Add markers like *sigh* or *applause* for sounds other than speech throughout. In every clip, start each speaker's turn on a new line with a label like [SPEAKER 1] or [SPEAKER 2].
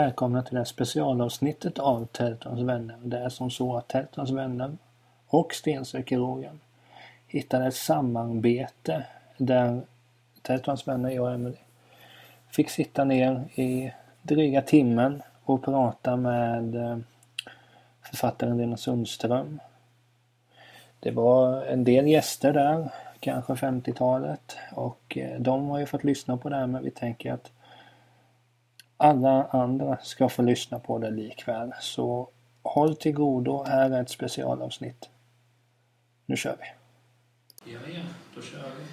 [SPEAKER 1] välkomna till det här specialavsnittet av Tältons vänner. Det är som så att Tältons vänner och Stensökerogen hittade ett samarbete där Tältons vänner, jag och Emelie, fick sitta ner i dryga timmen och prata med eh, författaren Lena Sundström. Det var en del gäster där, kanske 50-talet och eh, de har ju fått lyssna på det här men vi tänker att alla andra ska få lyssna på det likväl. Så håll till godo, här är ett specialavsnitt. Nu kör vi!
[SPEAKER 2] Ja, ja, då kör vi.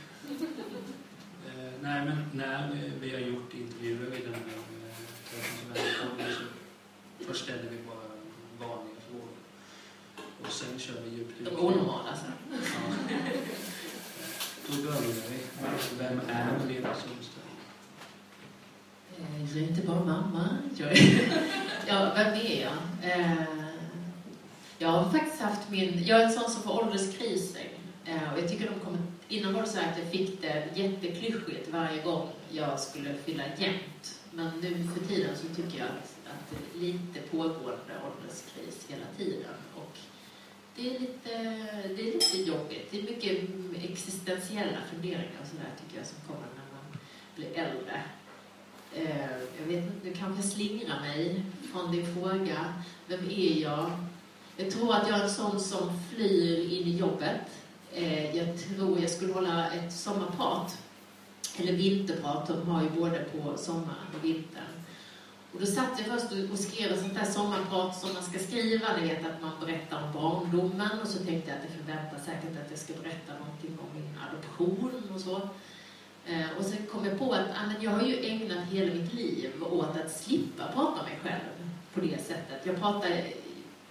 [SPEAKER 2] eh, nej, men när vi har gjort intervjuer i den här eh, så först ställer vi bara vanliga frågor. Och sen kör vi djupdyk.
[SPEAKER 3] De onormala sen.
[SPEAKER 2] Ja. Då börjar vi. Vem är Lena Sundström?
[SPEAKER 3] Eh, jag är inte bara mamma. Jag är, *laughs* ja, vem är jag? Eh, jag har faktiskt haft min... Jag är en sån som får ålderskriser. Eh, och jag tycker de kommer... Innan var det så att jag fick det jätteklyschigt varje gång jag skulle fylla jämnt. Men nu för tiden så tycker jag att, att det är lite pågående ålderskris hela tiden. Och det är lite, det är lite jobbigt. Det är mycket existentiella funderingar och sådär tycker jag som kommer när man blir äldre. Eh, jag vet inte, du kanske slingrar mig från din fråga. Vem är jag? Jag tror att jag är en sån som flyr in i jobbet. Eh, jag tror jag skulle hålla ett sommarprat, eller vinterprat, de har ju både på sommaren och vintern. Och då satt jag först och skrev ett sånt där sommarprat som man ska skriva, ni vet att man berättar om barndomen och så tänkte jag att det förväntas säkert att jag ska berätta någonting om min adoption och så. Eh, och sen kom jag på att ah, jag har ju ägnat hela mitt liv åt att slippa prata om mig själv på det sättet. Jag pratar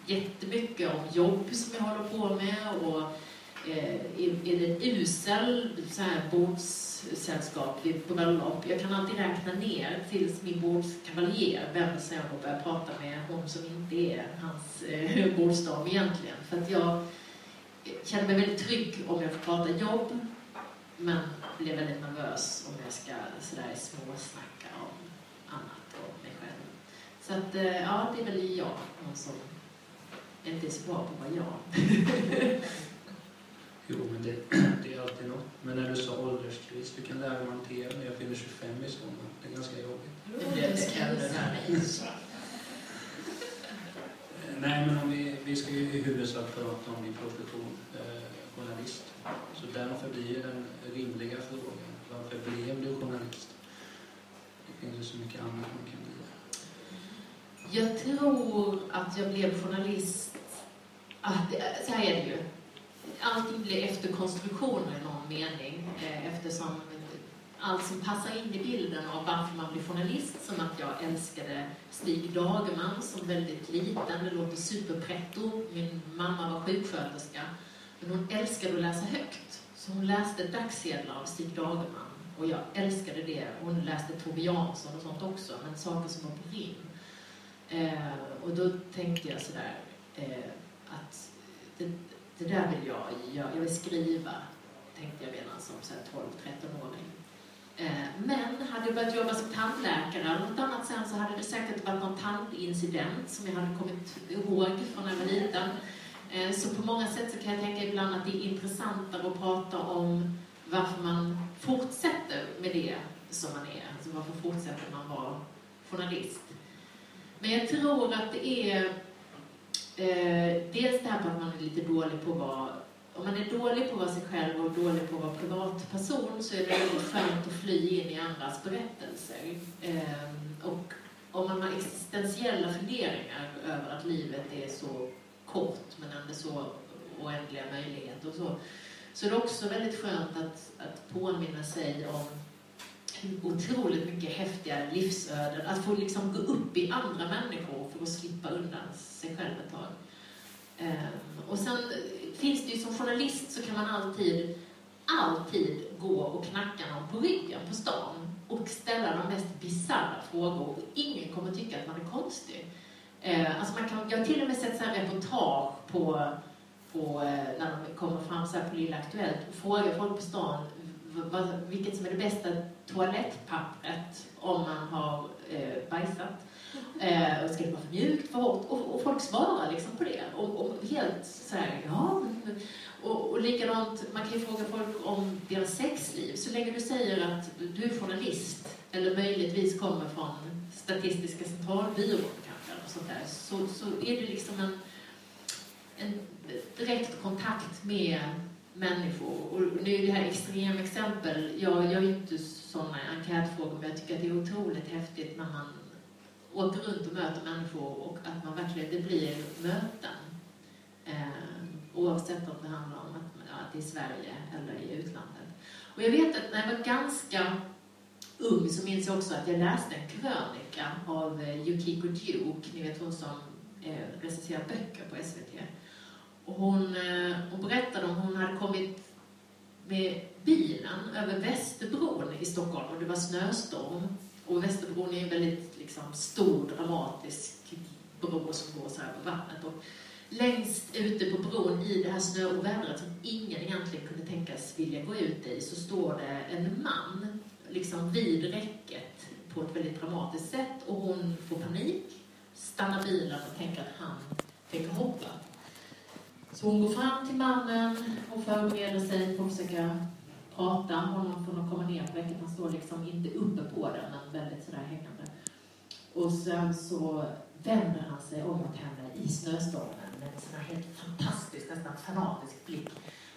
[SPEAKER 3] jättemycket om jobb som jag håller på med och eh, är det usel så här bordssällskap vid bröllop. Jag kan alltid räkna ner tills min bordskavaljer vänder sig om och börjar prata med hon som inte är hans eh, bordsdam egentligen. För att jag känner mig väldigt trygg om jag får prata jobb men blir väldigt nervös om jag ska sådär småsnacka om annat och mig själv. Så att, eh, ja, det är väl jag, någon som inte är så bra på att vara jag. *laughs*
[SPEAKER 2] jo, men det, det, är alltid något. Men när du sa ålderskris, du kan lära dig hantera Jag fyller 25 i sommar. Det är ganska jobbigt.
[SPEAKER 3] Det blir det *laughs*
[SPEAKER 2] Nej, men om vi, vi ska ju i huvudsak prata om din profession, eh, journalist. Så därför blir den rimliga frågan, varför blev du journalist? Det finns ju så mycket annat man kan bli.
[SPEAKER 3] Jag tror att jag blev journalist, ah, att, så här är det ju. Allting blir efterkonstruktioner i någon mening eh, eftersom allt som passar in i bilden av varför man blir journalist, som att jag älskade Stig Dagerman som väldigt liten, det låter superpretto. Min mamma var sjuksköterska men hon älskade att läsa högt. Så hon läste dagsedlar av Stig Dagerman. Och jag älskade det. Hon läste Tove Jansson och sånt också, men saker som var på rim. Eh, och då tänkte jag sådär eh, att det, det, där vill jag göra. Jag vill skriva, tänkte jag redan som 12-13-åring. Eh, men hade jag börjat jobba som tandläkare eller något annat sen så hade det säkert varit någon tandincident som jag hade kommit ihåg från när jag var liten. Eh, så på många sätt så kan jag tänka ibland att det är intressantare att prata om varför man fortsätter med det som man är. Alltså varför fortsätter man vara journalist? Men jag tror att det är eh, dels det här på att man är lite dålig på att vara om man är dålig på att vara sig själv och dålig på att vara privatperson så är det väldigt skönt att fly in i andras berättelser. Eh, och om man har existentiella funderingar över att livet är så kort men ändå så oändliga möjligheter och så. Så det är också väldigt skönt att, att påminna sig om otroligt mycket häftiga livsöden. Att få liksom gå upp i andra människor för att slippa undan sig själv ett tag. Um, och sen finns det ju som journalist så kan man alltid, alltid gå och knacka någon på ryggen på stan och ställa de mest bisarra frågor ingen kommer tycka att man är konstig. Eh, alltså man kan, jag har till och med sett så här reportage på, på, eh, när de kommer fram så på Lilla Aktuellt och frågar folk på stan vilket som är det bästa toalettpappret om man har eh, bajsat. Eh, och ska det vara för mjukt, för hårt? Och, och folk svarar liksom på det. Och, och helt så här, ja. Och, och likadant, man kan ju fråga folk om deras sexliv. Så länge du säger att du är journalist, eller möjligtvis kommer från Statistiska centralbyrån sånt där, så, så är det liksom en, en direkt kontakt med människor. Och nu är det här extremexempel. Jag gör ju inte sådana enkätfrågor, men jag tycker att det är otroligt häftigt när man åker runt och möter människor och att man verkligen, det blir möten. Eh, oavsett om det handlar om att, att det är i Sverige eller i utlandet. Och jag vet att när jag var ganska ung så minns jag också att jag läste en krönika av eh, Yukiko Duke, ni vet hon som eh, recenserar böcker på SVT. Och hon, eh, hon berättade om hon hade kommit med bilen över Västerbron i Stockholm och det var snöstorm. Och Västerbron är en väldigt liksom, stor, dramatisk bro som går så här på vattnet. Och längst ute på bron i det här snöovädret som ingen egentligen kunde tänkas vilja gå ut i så står det en man liksom vid räcket på ett väldigt dramatiskt sätt och hon får panik, stannar bilen och tänker att han tänker hoppa. Så hon går fram till mannen och förbereder sig på att försöka prata honom från att komma ner på räcket. Han står liksom inte uppe på den, men väldigt sådär hängande. Och sen så vänder han sig om mot henne i snöstormen med en sån här helt fantastisk, nästan fanatisk blick.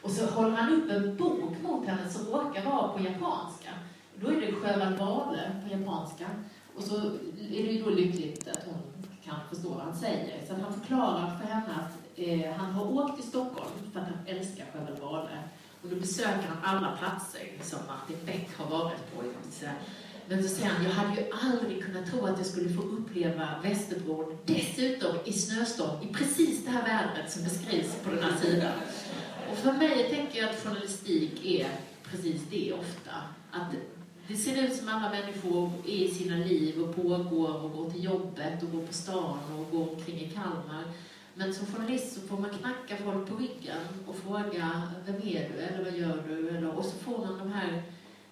[SPEAKER 3] Och så håller han upp en bok mot henne som råkar vara på japanska. Då är det Sjöwall Wahlöö på japanska. Och så är det ju då lyckligt att hon kan förstå vad han säger. Så att han förklarar för henne att eh, han har åkt till Stockholm för att han älskar Sjöwall Wahlöö. Och då besöker han alla platser som Martin Beck har varit på. Men så säger han, jag hade ju aldrig kunnat tro att jag skulle få uppleva Västerbron dessutom i snöstorm, i precis det här vädret som beskrivs på den här sidan. Och för mig tänker jag att journalistik är precis det ofta. Att det ser ut som alla människor är i sina liv och pågår och går till jobbet och går på stan och går omkring i Kalmar. Men som journalist så får man knacka folk på ryggen och fråga vem är du eller vad gör du? Eller, och så får man de här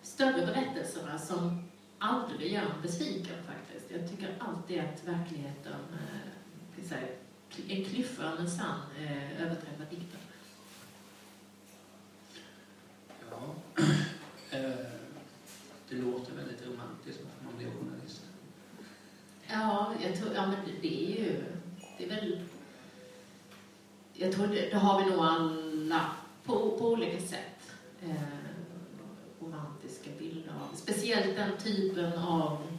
[SPEAKER 3] större berättelserna som aldrig gör en besviken faktiskt. Jag tycker alltid att verkligheten, eh, en klyffa men sann, eh, överträffar dikten.
[SPEAKER 2] Ja, *clears throat* eh, det låter väldigt romantiskt att man blir journalist.
[SPEAKER 3] Ja, jag tror, ja men det är ju, det är väl jag tror det, det, har vi nog alla på, på olika sätt. Eh, romantiska bilder av. Speciellt den typen av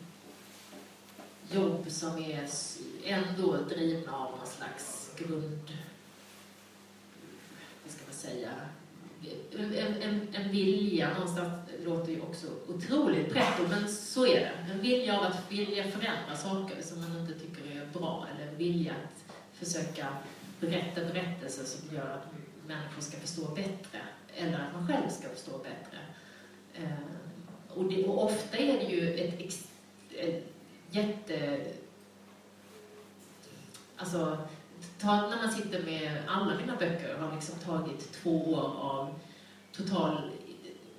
[SPEAKER 3] jobb som är ändå drivna av någon slags grund... Vad ska man säga? En, en, en vilja någonstans låter ju också otroligt pretto, men så är det. En vilja av att vilja förändra saker som man inte tycker är bra, eller en vilja att försöka berätta berättelser som gör att människor ska förstå bättre, eller att man själv ska förstå bättre. Eh, och, det, och ofta är det ju ett, ett jätte... Alltså, ta, när man sitter med alla mina böcker har liksom tagit två år av total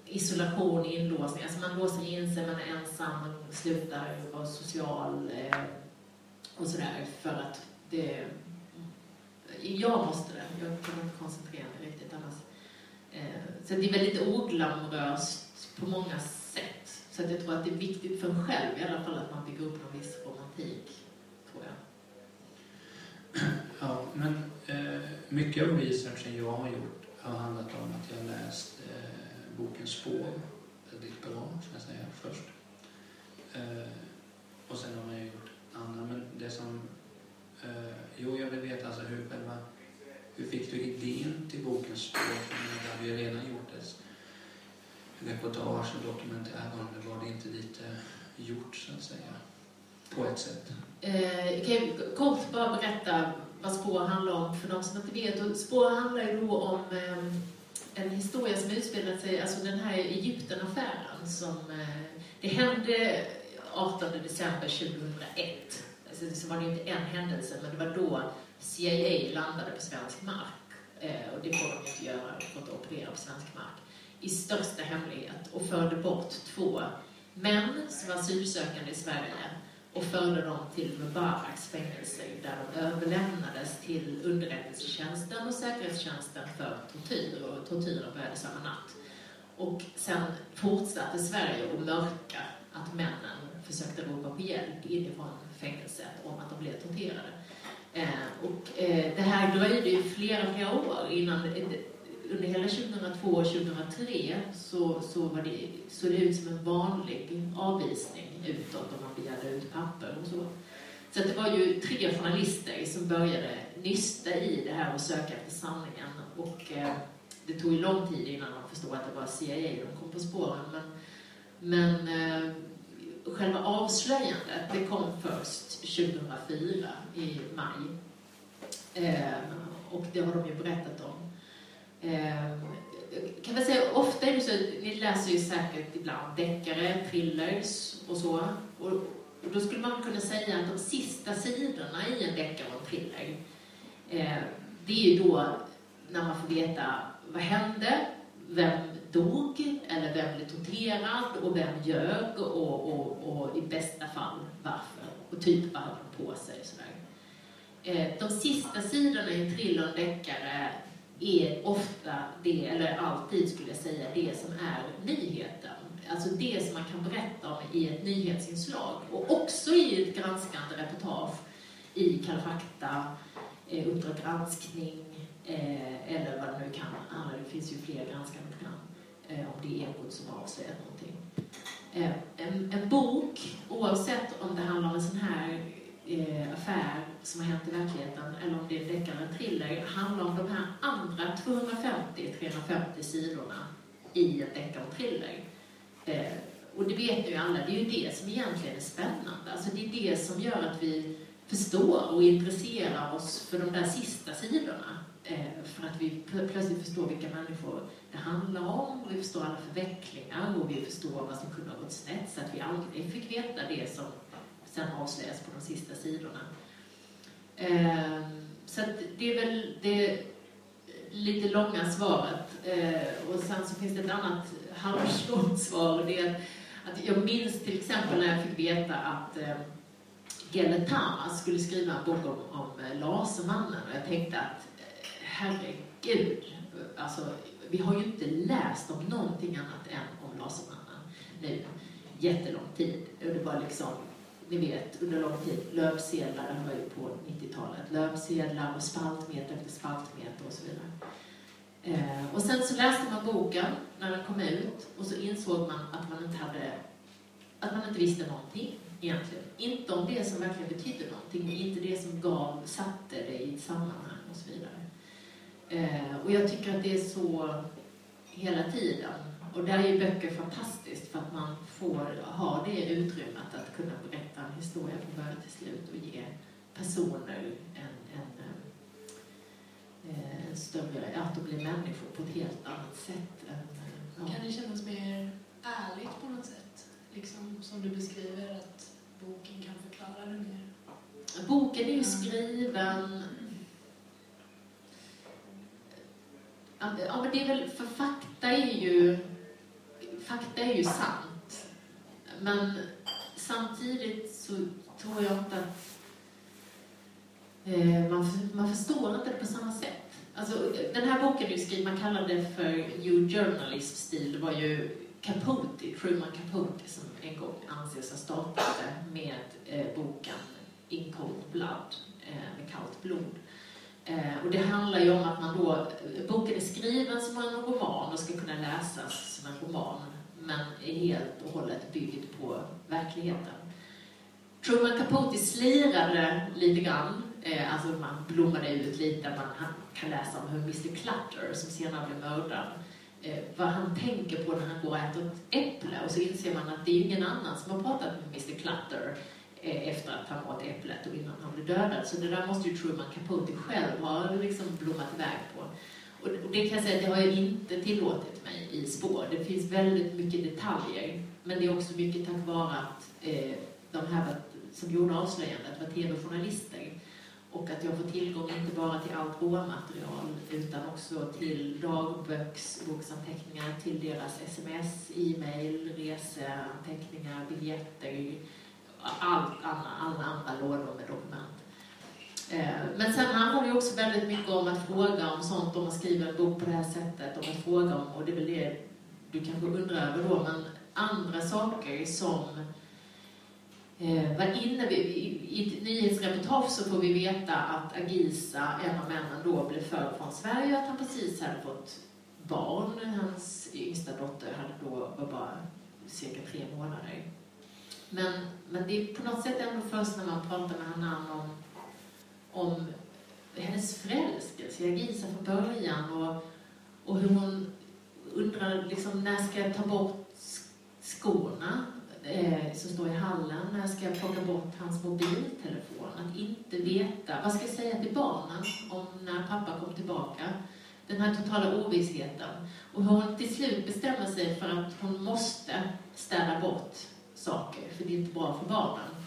[SPEAKER 3] isolation, inlåsning. Alltså man låser in sig, man är ensam, man slutar vara social eh, och sådär för att det mm, jag måste det. Jag kan inte koncentrera mig riktigt annars. Eh, så det är väldigt oglamoröst på många sätt. Så jag tror att det är viktigt för en själv i alla fall att man bygger upp någon viss romantik, tror jag.
[SPEAKER 2] Ja, men eh, mycket av researchen jag har gjort har handlat om att jag har läst eh, boken Spår väldigt bra, ska jag säga, först. Eh, och sen har man gjort andra, men det som Eh, jo, jag vill veta alltså hur själva... Hur fick du idén till boken Spår? Det hade ju redan gjort ett reportage och dokumentär om det. Var det inte lite gjort, så att säga? På ett sätt.
[SPEAKER 3] Eh, jag kan kort bara berätta vad Spår handlar om för de som inte vet. Och spår handlar ju då om eh, en historia som utspelat sig, alltså den här Egyptenaffären som... Eh, det hände 18 december 2001 så alltså, var det ju inte en händelse, men det var då CIA landade på svensk mark. Eh, och det får de inte göra, de får inte operera på svensk mark. I största hemlighet och förde bort två män som var asylsökande i Sverige och förde dem till Mubaraks fängelse där de överlämnades till underrättelsetjänsten och säkerhetstjänsten för tortyr och tortyren började samma natt. Och sen fortsatte Sverige att mörka att männen försökte ropa på hjälp inifrån fängelset om att de blev torterade. Eh, och eh, det här dröjde ju flera, flera år innan under hela 2002 och 2003 så, så var det, såg det ut som en vanlig avvisning utåt om man begärde ut papper och så. Så det var ju tre journalister som började nysta i det här och söka efter sanningen. Och eh, det tog ju lång tid innan de förstod att det var CIA de kom på spåren. Men, men eh, själva avslöjandet, det kom först 2004 i maj. Eh, och det har de ju berättat om. Eh, kan man säga, ofta är det så, ni läser ju säkert ibland deckare, thrillers och så. Och, och då skulle man kunna säga att de sista sidorna i en deckare och en thriller, eh, det är ju då när man får veta vad hände, vem dog eller vem blev torterad och vem ljög och, och, och i bästa fall varför och typ vad hade de på sig. Sådär. Eh, de sista sidorna i en thriller och en deckare är ofta det, eller alltid skulle jag säga, det som är nyheten. Alltså det som man kan berätta om i ett nyhetsinslag och också i ett granskande reportage i Kalla fakta, eh, Uppdrag granskning eh, eller vad det nu kan vara. Det finns ju fler granskande program eh, om det är Ekot som avslöjat någonting. Eh, en, en bok, oavsett om det handlar om en sån här eh, affär som har hänt i verkligheten eller om det är deckare en thriller handlar om de här andra 250-350 sidorna i en deckare och thriller. Eh, och det vet ju alla, det är ju det som egentligen är spännande. Alltså det är det som gör att vi förstår och intresserar oss för de där sista sidorna. Eh, för att vi plötsligt förstår vilka människor det handlar om, och vi förstår alla förvecklingar och vi förstår vad som kunde ha gått snett så att vi aldrig fick veta det som sen avslöjas på de sista sidorna. Eh, så det är väl det lite långa svaret. Eh, och sen så finns det ett annat halvslångt svar. Det är att jag minns till exempel när jag fick veta att eh, Gelle Tamas skulle skriva en bok om, om eh, Lasermannen och jag tänkte att eh, herregud, alltså vi har ju inte läst om någonting annat än om Lasermannen nu jättelång tid. Och det var liksom ni vet, under lång tid, löpsedlar, det var ju på 90-talet, löpsedlar och spaltmeter efter spaltmeter och så vidare. Eh, och sen så läste man boken när den kom ut och så insåg man att man inte hade, att man inte visste någonting egentligen. Inte om det som verkligen betydde någonting, inte det som gav, satte det i ett sammanhang och så vidare. Eh, och jag tycker att det är så hela tiden. Och där är ju böcker fantastiskt för att man får ha det utrymmet att kunna berätta en historia från början till slut och ge personer en, en, en större, att de blir människor på ett helt annat sätt. Än,
[SPEAKER 4] ja. Kan det kännas mer ärligt på något sätt? Liksom som du beskriver att boken kan förklara det mer?
[SPEAKER 3] Boken är ju skriven Ja, men det är väl, för fakta är ju fakta är ju sant. Men samtidigt så tror jag inte att eh, man, man förstår inte det på samma sätt. Alltså, den här boken du skrev, man kallar det för New Journalism-stil. Det var ju Capote, Truman Capote, som en gång anses ha startat med eh, boken In Cold Blood, eh, med kallt blod. Eh, och det handlar ju om att man då, eh, boken är skriven som en roman och ska kunna läsas som en roman men är helt och hållet byggd på verkligheten. Truman Capote slirade lite grann, eh, alltså man blommade ut lite, man kan läsa om hur Mr Clutter, som senare blev mördad, eh, vad han tänker på när han går och äter ett äpple och så inser man att det är ingen annan som har pratat med Mr Clutter eh, efter att han åt äpplet och innan han blev dödad. Så det där måste ju Truman Capote själv ha liksom blommat iväg på. Och det kan jag säga att det har jag inte tillåtit mig i spår. Det finns väldigt mycket detaljer. Men det är också mycket tack vare att eh, de här som gjorde avslöjandet var tv-journalister. Och att jag får tillgång inte bara till allt råmaterial utan också till dagboksanteckningar, till deras sms, e-mail, reseanteckningar, biljetter allt, alla, alla andra lådor med dokument. Eh, men sen handlar det också väldigt mycket om att fråga om sånt, om man skriver en bok på det här sättet, om att fråga om, och det är väl det du kanske undrar över då, men andra saker som Eh, var inne i, I ett nyhetsreportage så får vi veta att Agisa, en av männen då, blev förd från Sverige och att han precis hade fått barn. Hans yngsta dotter hade då, var bara cirka tre månader. Men, men det är på något sätt ändå först när man pratar med Hanan om, om hennes förälskelse i Agisa från början och, och hur hon undrar liksom, när ska jag ta bort skorna eh, som står i hallen, när ska jag plocka bort hans mobiltelefon? Att inte veta, vad ska jag säga till barnen om när pappa kom tillbaka? Den här totala ovissheten. Och hur hon till slut bestämmer sig för att hon måste städa bort saker, för det är inte bra för barnen.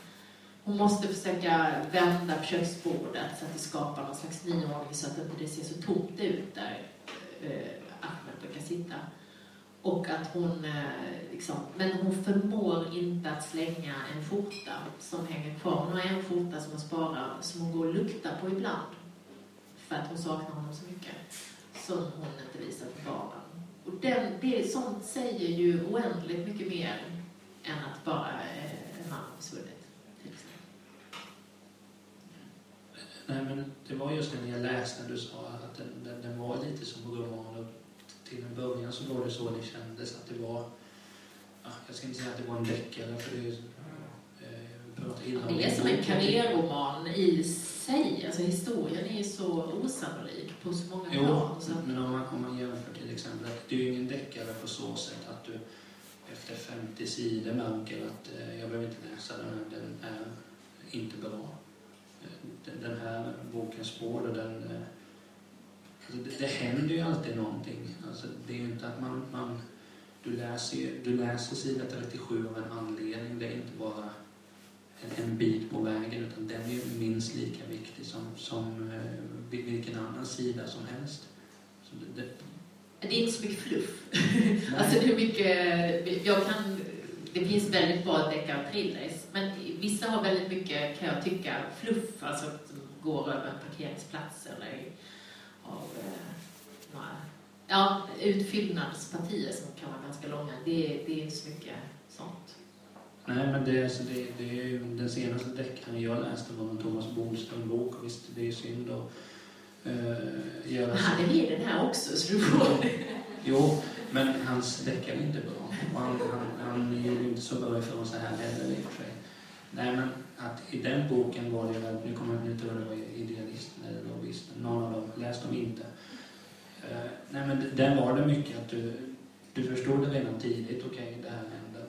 [SPEAKER 3] Hon måste försöka vända på köksbordet så att det skapar någon slags nyordning så att det inte ser så tomt ut där eh, Ahmed brukar sitta. Och att hon, eh, liksom, men hon förmår inte att slänga en skjorta som hänger kvar. Hon har en skjorta som hon sparar, som hon går och luktar på ibland. För att hon saknar honom så mycket. Som hon inte visar för barnen. Och den, det, sånt säger ju oändligt mycket mer än att bara eh, en man har försvunnit. till exempel.
[SPEAKER 2] Nej, men det var just när jag läste när du sa att den, den, den var lite som roman. Och till en början så var det så det kändes, att det var... Ja, jag ska inte säga att det var en deckare, för det är ju... Eh,
[SPEAKER 3] Det är som en karriärroman i sig. Alltså historien är så osannolik på så många
[SPEAKER 2] Jo,
[SPEAKER 3] plan. Så
[SPEAKER 2] men om man, om man jämför till exempel, att det är ju ingen deckare på så sätt att du efter 50 sidor märker att eh, jag behöver inte läsa den här, den är inte bra. Eh, Den, här bokens spår, och den, eh, alltså det, det händer ju alltid någonting. Alltså det är ju inte att man, man du, läser, du läser sida 37 av en anledning, det är inte bara en, en bit på vägen utan den är ju minst lika viktig som, som eh, vil- vilken annan sida som helst. Så det, det,
[SPEAKER 3] det är inte så mycket fluff. *laughs* Alltså det är mycket, jag kan, det finns väldigt bra thrillers, men vissa har väldigt mycket, kan jag tycka, fluff, alltså att de går över en parkeringsplats eller av eh, några ja, utfyllnadspartier som kan vara ganska långa. Det, det är inte så mycket sånt.
[SPEAKER 2] nej, men det, alltså det, det är ju den senaste deckaren jag läste var en Thomas Bodström-bok. och Visst, det är synd att eh, göra så.
[SPEAKER 3] han är med i den här också, så du får... *laughs*
[SPEAKER 2] Jo, men hans deckare är inte bra. Och han, han, han gjorde ju inte så bra ifrån sig här heller i och för sig. Nej, men att i den boken var det ju, väl- nu kommer jag inte ihåg det var idealisten eller lobbyisten, någon av dem, läs dem inte. Uh, nej, men där var det mycket att du, du förstod det redan tidigt, okej, det här händer.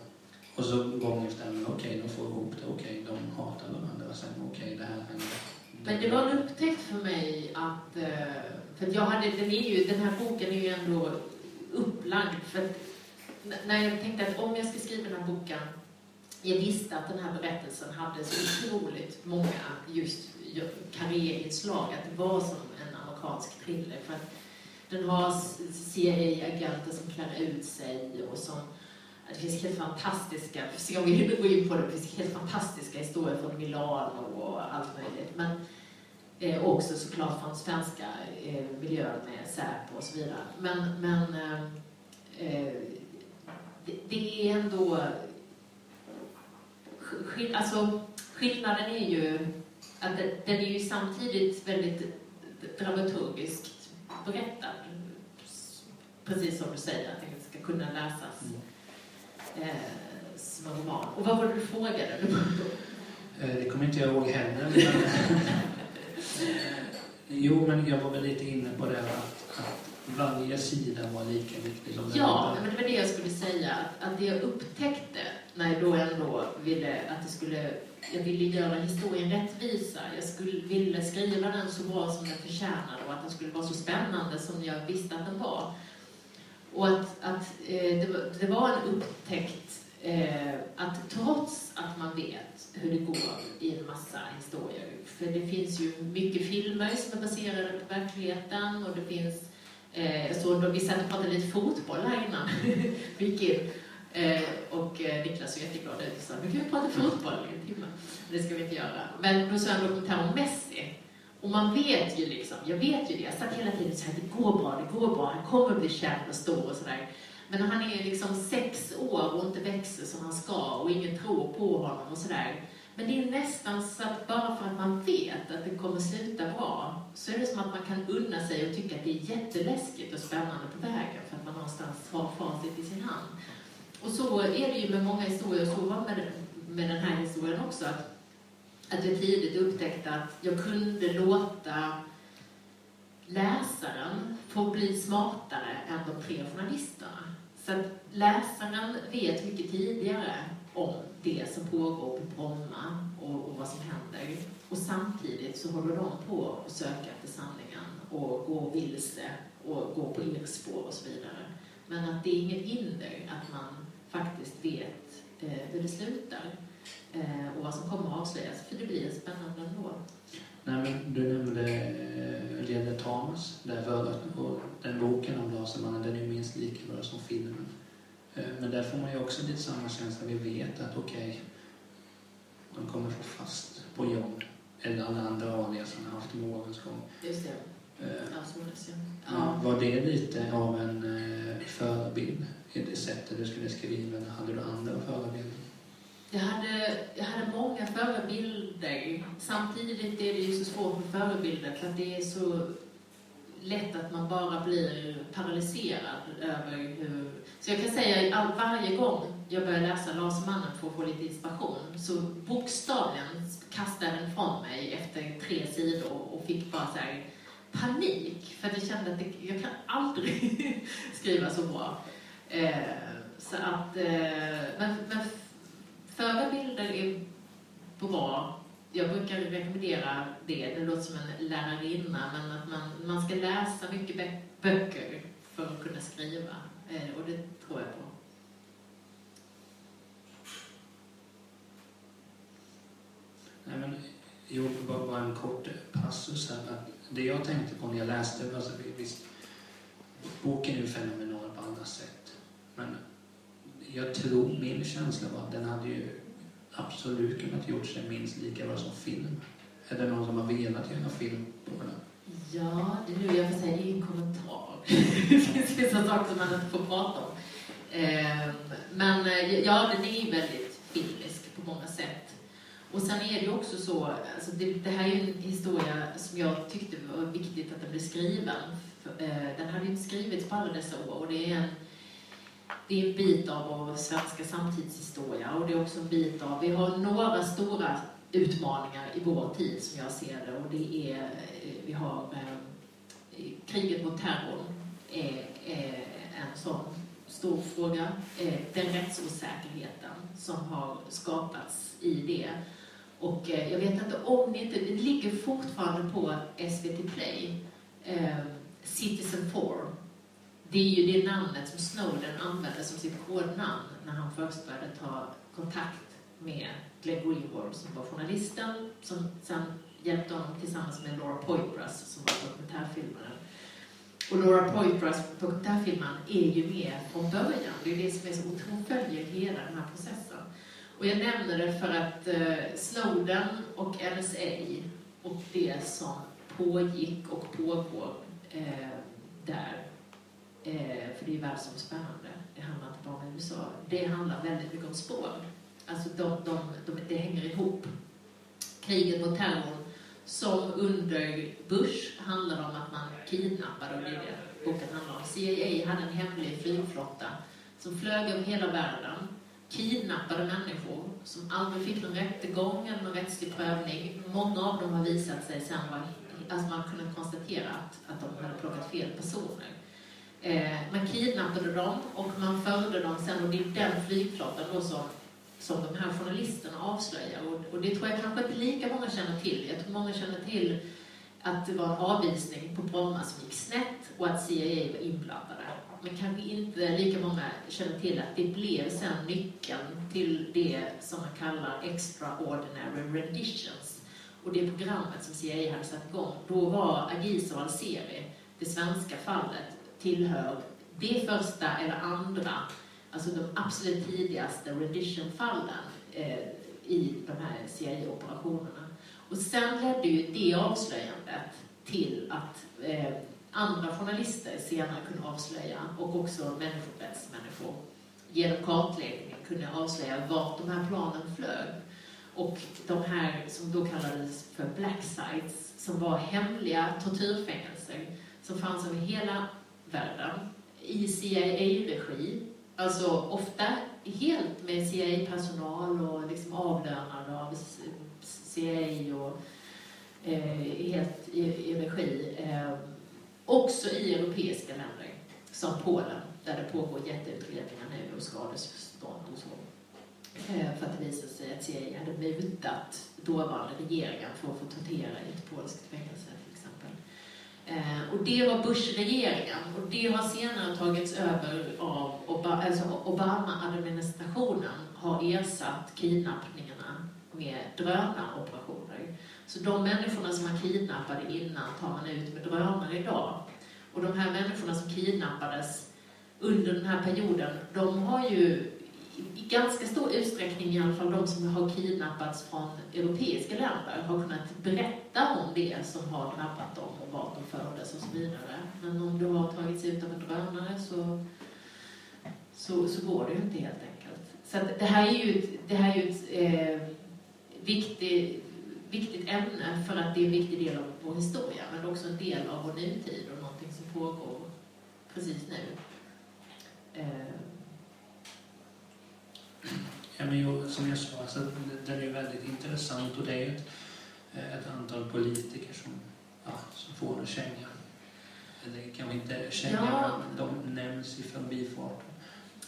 [SPEAKER 2] Och så gång efter annan, okej, de får ihop det, okej, de hatar varandra, sen okej, det här händer.
[SPEAKER 3] Men det var en upptäckt för mig att... Eh, för att jag hade, den, är ju, den här boken är ju ändå upplagd. För att när jag tänkte att om jag ska skriva den här boken, jag visste att den här berättelsen hade så otroligt många just karriärinslag, att det var som en amerikansk thriller. För att den har CIA-agenter som klär ut sig och som det finns helt fantastiska, ska vi gå in på det, det finns helt fantastiska historier från Milano och allt möjligt. Men eh, också såklart från svenska eh, miljöer med Säpo och så vidare. Men, men eh, eh, det, det är ändå skill- Alltså, skillnaden är ju att den, är ju samtidigt väldigt dramaturgiskt berättad. Precis som du säger, att den ska kunna läsas
[SPEAKER 2] Mm.
[SPEAKER 3] eh, som en roman. Och vad var det du frågade?
[SPEAKER 2] Eh, Det kommer inte jag ihåg heller. Men, Eh, jo, men jag var väl lite inne på det här att, att varje sida var lika viktig som den
[SPEAKER 3] Ja,
[SPEAKER 2] andra.
[SPEAKER 3] men det var det jag skulle säga. Att, att det jag upptäckte när jag då ändå ville att det skulle... Jag ville göra historien rättvisa. Jag skulle, ville skriva den så bra som den förtjänade och att den skulle vara så spännande som jag visste att den var. Och att, att eh, det, var, det var en upptäckt eh, att trots att man vet hur det går i en massa historier, för det finns ju mycket filmer som är baserade på verkligheten och det finns Eh, så då vi satt och pratade lite fotboll här innan vi gick in. Eh, och eh, Niklas såg jätteglad ut och sa, nu kan vi prata fotboll i en timme. Det ska vi inte göra. Men då såg jag en dokumentär om Messi. Och man vet ju liksom, jag vet ju det, jag satt hela tiden och sa att det går bra, det går bra, han kommer bli kär och stor och sådär. Men när han är liksom sex år och inte växer som han ska och ingen tror på honom och sådär. Men det är nästan så att bara för att man vet att det kommer sluta bra så är det som att man kan unna sig och tycka att det är jätteläskigt och spännande på vägen för att man någonstans har facit i sin hand. Och så är det ju med många historier, så var med, med den här historien också. Att, att jag tidigt upptäckte att jag kunde låta läsaren få bli smartare än de tre journalisterna. Så att läsaren vet mycket tidigare om det som pågår på Bromma och, och vad som händer. Och samtidigt så håller de på att söka efter sanningen och gå vilse och gå på irrspår och så vidare. Men att det är inget hinder att man faktiskt vet eh, hur det slutar eh, och vad som kommer att avslöjas, för det blir spännande ändå.
[SPEAKER 2] Nej, men du nämnde eh, Lede Thomas, där och den boken om Lasermannen, den är minst lika bra som filmen. Eh, men där får man ju också lite samma känsla. Vi vet att okej, okay, de kommer få fast på jobb eller alla andra alias han har haft med årens gång.
[SPEAKER 3] Just det.
[SPEAKER 2] Eh,
[SPEAKER 3] ja,
[SPEAKER 2] ja. Var det lite av en eh, förebild i det sättet du skulle skriva? Eller hade du andra förebilder?
[SPEAKER 3] Jag hade, jag hade många förebilder. Samtidigt är det ju så svårt med förebilder för att det är så lätt att man bara blir paralyserad över hur... Så jag kan säga att varje gång jag börjar läsa Lasermannen för att få lite inspiration så bokstavligen kastade den från mig efter tre sidor och fick bara så här panik. För att jag kände att det, jag kan aldrig *laughs* skriva så bra. Eh, så att, eh, men, men förebilder är bra jag brukar rekommendera det, det låter som en lärarinna, men att man, man ska läsa mycket böcker för att kunna skriva. Eh, och det tror jag på.
[SPEAKER 2] Nej, men, jo, bara, bara en kort passus här. Att det jag tänkte på när jag läste, alltså, visst, boken är ju fenomenal på alla sätt. Men jag tror, min känsla var att den hade ju absolut kunnat gjort sig minst lika bra som film. Är det någon som har velat göra film på den?
[SPEAKER 3] Ja, det är nu jag får säga, det är en kommentar. *laughs* det finns vissa saker som man inte får prata om. Ehm, men eh, ja, den är väldigt filmisk på många sätt. Och sen är det ju också så, alltså det, det, här är ju en historia som jag tyckte var viktigt att den blev skriven. Eh, den hade ju inte skrivits på alla dessa år och det är en det är en bit av vår svenska samtidshistoria och det är också en bit av, vi har några stora utmaningar i vår tid som jag ser det och det är, eh, vi har eh, kriget mot terrorn är, är en sån stor fråga. Eh, den rättsosäkerheten som har skapats i det. Och eh, jag vet inte om ni inte, det ligger fortfarande på SVT Play, eh, Citizen 4 det är ju det namnet som Snowden använde som sitt kodnamn när han först började ta kontakt med Glenn Greenwald som var journalisten som sen hjälpte honom tillsammans med Laura Poitras som var dokumentärfilmaren. Och Laura Poitras dokumentärfilmaren är ju med från början. Det är det som är så otroligt, följer hela den här processen. Och jag nämner det för att eh, Snowden och NSA och det som pågick och pågår eh, där Eh, för det är världsomspännande. Det handlar inte bara om USA. Det handlar väldigt mycket om spår. Alltså de, de, de, det hänger ihop. Kriget mot terrorn som under Bush handlade om att man kidnappade, och det är det boken handlar om. CIA hade en hemlig flygflotta som flög över hela världen, kidnappade människor som aldrig fick någon rättegång eller någon rättslig prövning. Många av dem har visat sig sen vara, alltså man kunde konstatera att, att de hade plockat fel personer. Eh, man kidnappade dem och man förde dem sen och det är den flygplatsen då som, som de här journalisterna avslöjar. Och, och det tror jag kanske inte lika många känner till. Jag tror många känner till att det var en avvisning på Bromma som gick snett och att CIA var inblandade. Men kanske inte lika många känner till att det blev sen nyckeln till det som man kallar extraordinary renditions. Och det programmet som CIA hade satt igång, då var Agiso Alseri, det svenska fallet, tillhör det första eller andra alltså de absolut tidigaste rendition-fallen eh, i de här CIA-operationerna. Och sen ledde ju det avslöjandet till att eh, andra journalister senare kunde avslöja, och också människorättsmänniskor, genom kartläggning kunde avslöja vart de här planen flög. Och de här som då kallades för black sites, som var hemliga tortyrfängelser som fanns över hela världen i CIA-regi. Alltså ofta helt med CIA-personal och liksom avlönade av CIA och eh, helt i, i regi. Eh, också i europeiska länder, som Polen, där det pågår jätteutredningar nu och skadestånd och så. Eh, för att det visade sig att CIA hade mutat dåvarande regeringen för att få tortera i ett polskt fängelse. Eh, och det var Bush-regeringen och det har senare tagits över av Obama, alltså Obama-administrationen har ersatt kidnappningarna med drönaroperationer. Så de människorna som man kidnappade innan tar man ut med drönare idag. Och de här människorna som kidnappades under den här perioden, de har ju i ganska stor utsträckning, i alla fall de som har kidnappats från europeiska länder, har kunnat berätta om det som har drabbat dem och vart de fördes och så vidare. Men om du har tagits ut av en drönare så, så, så går det ju inte helt enkelt. Så det här är ju, det här är ju ett eh, viktigt, viktigt ämne för att det är en viktig del av vår historia, men också en del av vår nutid och någonting som pågår precis nu. Eh,
[SPEAKER 2] Ja, men ju, som jag sa, alltså, den är väldigt intressant och det är ett, ett antal politiker som, ja, som får en känga. Eller kanske inte känga,
[SPEAKER 3] Ja.
[SPEAKER 2] men de nämns i förbifarten.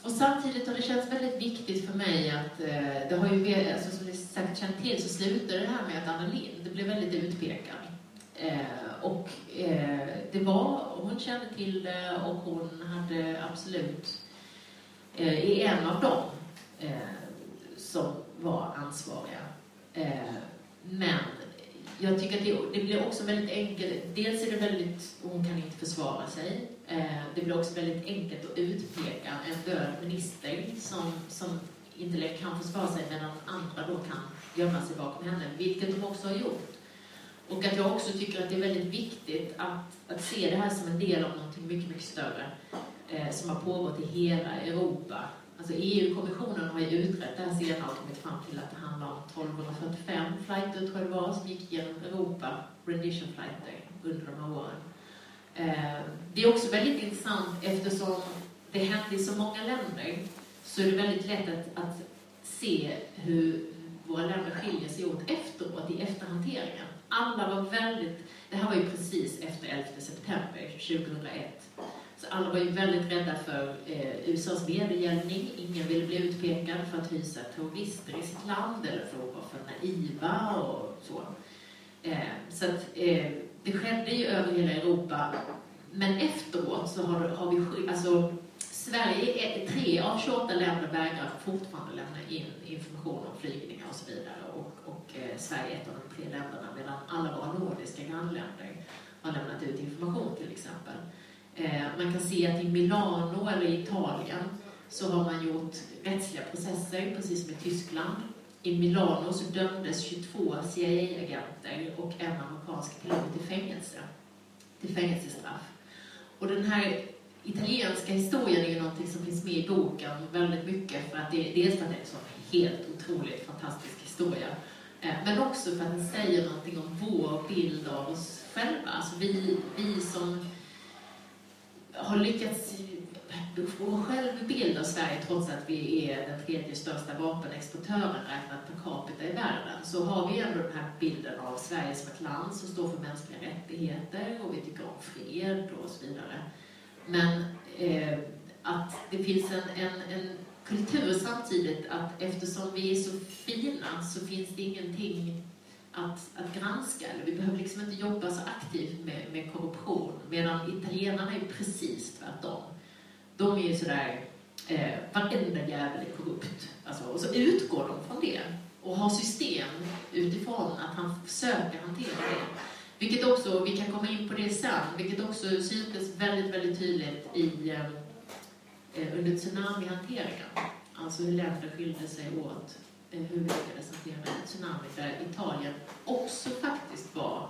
[SPEAKER 3] Och samtidigt har det känts väldigt viktigt för mig att, eh, det har ju, alltså, som ni säkert känner till, så slutade det här med att Anna Lindh blev väldigt utpekad. Eh, och eh, det var, hon kände till det och hon hade absolut, eh, är en av dem eh, som var ansvariga. Eh, men jag tycker att det, det blir också väldigt enkelt. Dels är det väldigt, hon kan inte försvara sig. Eh, det blir också väldigt enkelt att utpeka en död minister som, som inte längre kan försvara sig medan andra då kan gömma sig bakom henne, vilket de också har gjort. Och att jag också tycker att det är väldigt viktigt att, att se det här som en del av någonting mycket, mycket större eh, som har pågått i hela Europa. Alltså EU-kommissionen har ju utrett det här senare och kommit fram till att det handlar om 1245 flighter, tror jag det var, som gick genom Europa, rendition flighter, under de här åren. Eh, det är också väldigt intressant eftersom det hände i så många länder så är det väldigt lätt att, att se hur våra länder skiljer sig åt efteråt, i efterhanteringen. Alla var väldigt, det här var ju precis efter 11 september 2001. Så alla var ju väldigt rädda för eh, USAs vedergällning. Ingen ville bli utpekad för att hysa terrorister i sitt land eller för att vara för naiva och så. Eh, så att, eh, det skedde ju över hela Europa. Men efteråt så har, har vi, alltså Sverige, är, tre av 28 länder vägrar fortfarande lämna in information om flygningar och så vidare. Och, och eh, Sverige är ett av de tre länderna medan alla våra nordiska grannländer har lämnat ut information till exempel. Eh, man kan se att i Milano eller Italien så har man gjort rättsliga processer, precis som i Tyskland. I Milano så dömdes 22 CIA-agenter och en amerikansk pilot till fängelse, till fängelsestraff. Och den här italienska historien är ju någonting som finns med i boken väldigt mycket för att det, dels för att det är en sån helt otroligt fantastisk historia eh, men också för att den säger någonting om vår bild av oss själva. Alltså vi, vi som har lyckats få en självbild av Sverige trots att vi är den tredje största vapenexportören räknat per capita i världen så har vi ändå den här bilden av Sverige som ett land som står för mänskliga rättigheter och vi tycker om fred och så vidare. Men eh, att det finns en, en, en kultur samtidigt att eftersom vi är så fina så finns det ingenting att, att granska. Eller vi behöver liksom inte jobba så aktivt med, med korruption. Medan italienarna är precis tvärtom. De är ju sådär, eh, varenda jävel är korrupt. Alltså, och så utgår de från det och har system utifrån att han försöker hantera det. Vilket också, vi kan komma in på det sen, vilket också syntes väldigt, väldigt tydligt i, eh, eh under tsunamihanteringen. Alltså hur länder skilde sig åt hur vi lyckades hantera en tsunami där Italien också faktiskt var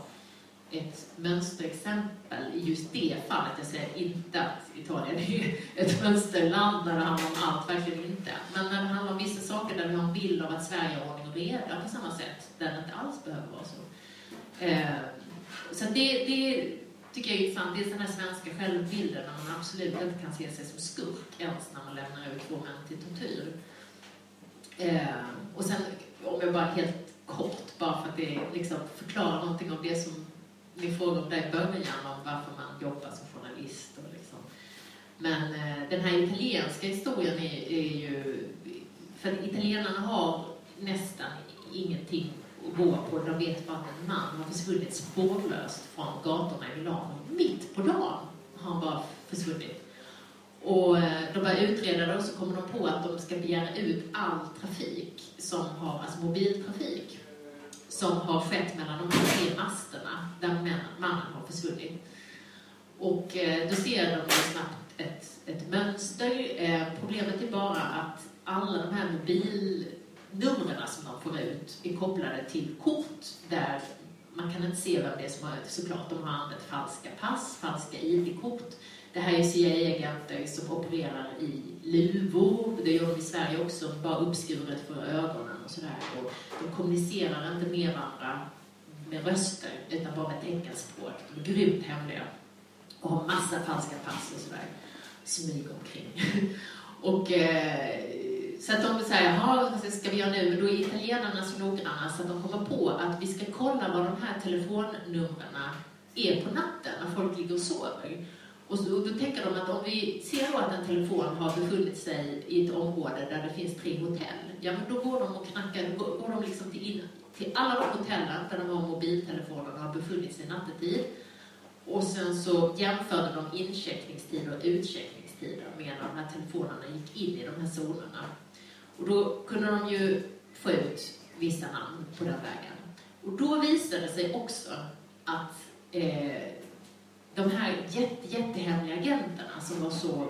[SPEAKER 3] ett mönsterexempel i just det fallet. Jag säger inte att Italien är *laughs* ett mönsterland när det handlar om allt, verkligen inte. Men när det handlar om vissa saker där vi har en bild av att Sverige har ordning och reda på samma sätt, där det inte alls behöver vara så. Eh, så det, det tycker jag är intressant. Det är den här svenska självbilden när man absolut inte kan se sig som skurk ens när man lämnar över två män till tortyr. Eh, och sen, om jag bara helt kort, bara för att det liksom förklarar någonting om det som ni frågade om där i början, om varför man jobbar som journalist. Och liksom. Men eh, den här italienska historien är, är ju... För italienarna har nästan ingenting att gå på. De vet bara att en man har försvunnit spårlöst från gatorna i Milano. Mitt på dagen har han bara försvunnit. Och eh, de börjar utreda det och så kommer de på att de ska begära ut all trafik som har, alltså mobiltrafik som har skett mellan de här tre masterna där mannen har försvunnit. Och eh, då ser de snabbt ett, ett mönster. Eh, problemet är bara att alla de här mobilnumren som de får ut är kopplade till kort där man kan inte se vem det är som har såklart. De har använt falska pass, falska ID-kort. Det här är CIA-agenter som opererar i luvor. Det gör de i Sverige också, bara uppskuret för ögonen och sådär. Och de kommunicerar inte med varandra med röster, utan bara med teckenspråk. De är grymt hemliga och har massa falska pass och sådär. Smyger omkring. *laughs* och, eh, så att de säger, jaha, vad ska vi göra nu? Men då är italienarna så noggranna så att de kommer på att vi ska kolla vad de här telefonnumren är på natten när folk ligger och sover. Och så, då tänker de att om vi ser då att en telefon har befunnit sig i ett område där det finns tre hotell, ja men då går de och knackar, går, går de liksom till, in, till alla de hotellen där de har mobiltelefoner och har befunnit sig nattetid. Och sen så jämförde de incheckningstider och utcheckningstider med när de här telefonerna gick in i de här zonerna. Och då kunde de ju få ut vissa namn på den vägen. Och då visade det sig också att eh, de här jätte, jättehemliga agenterna som var så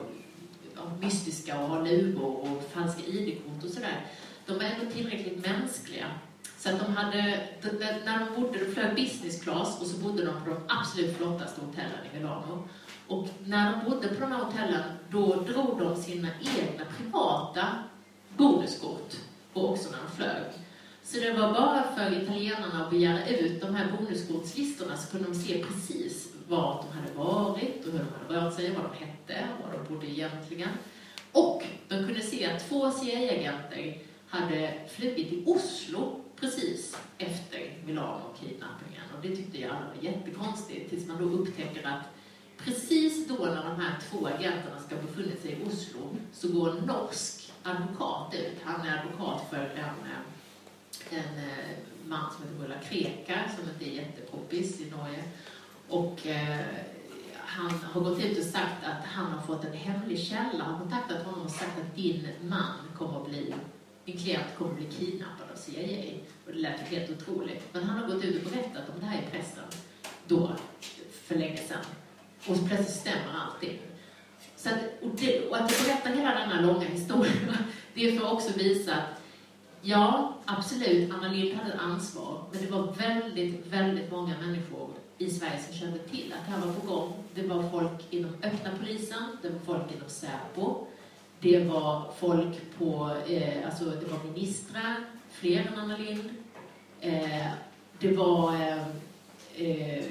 [SPEAKER 3] ja, mystiska och har luvor och falska ID-kort och sådär, de var ändå tillräckligt mänskliga. Så att de hade, när de bodde, de flög business class och så bodde de på de absolut flottaste hotellen i Milano. Och när de bodde på de här hotellen, då drog de sina egna privata bonuskort och också när de flög. Så det var bara för italienarna att begära ut de här bonuskortslistorna så kunde de se precis vart de hade varit och hur de hade rört sig, vad de hette och var de bodde egentligen. Och de kunde se att två CIA-agenter hade flugit till Oslo precis efter Milano-kidnappningen. Och det tyckte jag alla var jättekonstigt, tills man då upptäcker att precis då när de här två agenterna ska befunnit sig i Oslo så går en norsk advokat ut. Han är advokat för en, en eh, man som heter Ulla Krekar, som inte är jättepoppis i Norge. Och eh, han har gått ut och sagt att han har fått en hemlig källa. Han har kontaktat honom och sagt att din man kommer att bli, din klient kommer att bli kidnappad av CIA. Och det lät helt otroligt. Men han har gått ut och berättat om det här i pressen då, för länge sedan. Och plötsligt stämmer allting. Så att, och, det, och att berätta hela denna långa historia, *laughs* det är för att också visa att ja, absolut, Anna Lindh hade ett ansvar, men det var väldigt, väldigt många människor i Sverige som kände till att det här var på gång. Det var folk inom öppna polisen, det var folk inom Säpo, det var folk på, eh, alltså det var ministrar, fler än Anna Lindh. Eh, det var eh, eh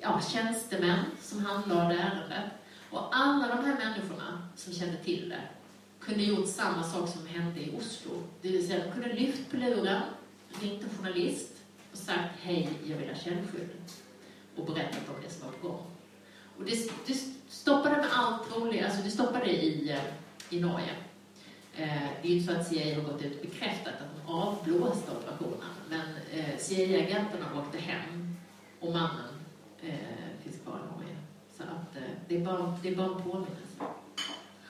[SPEAKER 3] ja, tjänstemän som handlade ärendet. Och alla de här människorna som kände till det kunde gjort samma sak som hände i Oslo. Det vill säga, de kunde lyft på luren, ringt en journalist och sagt hej, jag vill ha källskydd och berättat om det som var på gång. Och det, det stoppade med allt roligt, alltså det stoppade i, eh, i Norge. Eh, det är ju inte så att CIA har gått ut och bekräftat att de avblåste operationen, men eh, CIA-agenterna åkte hem och mannen eh, finns kvar i Norge. Så att eh, det, är bara, det är bara en påminnelse.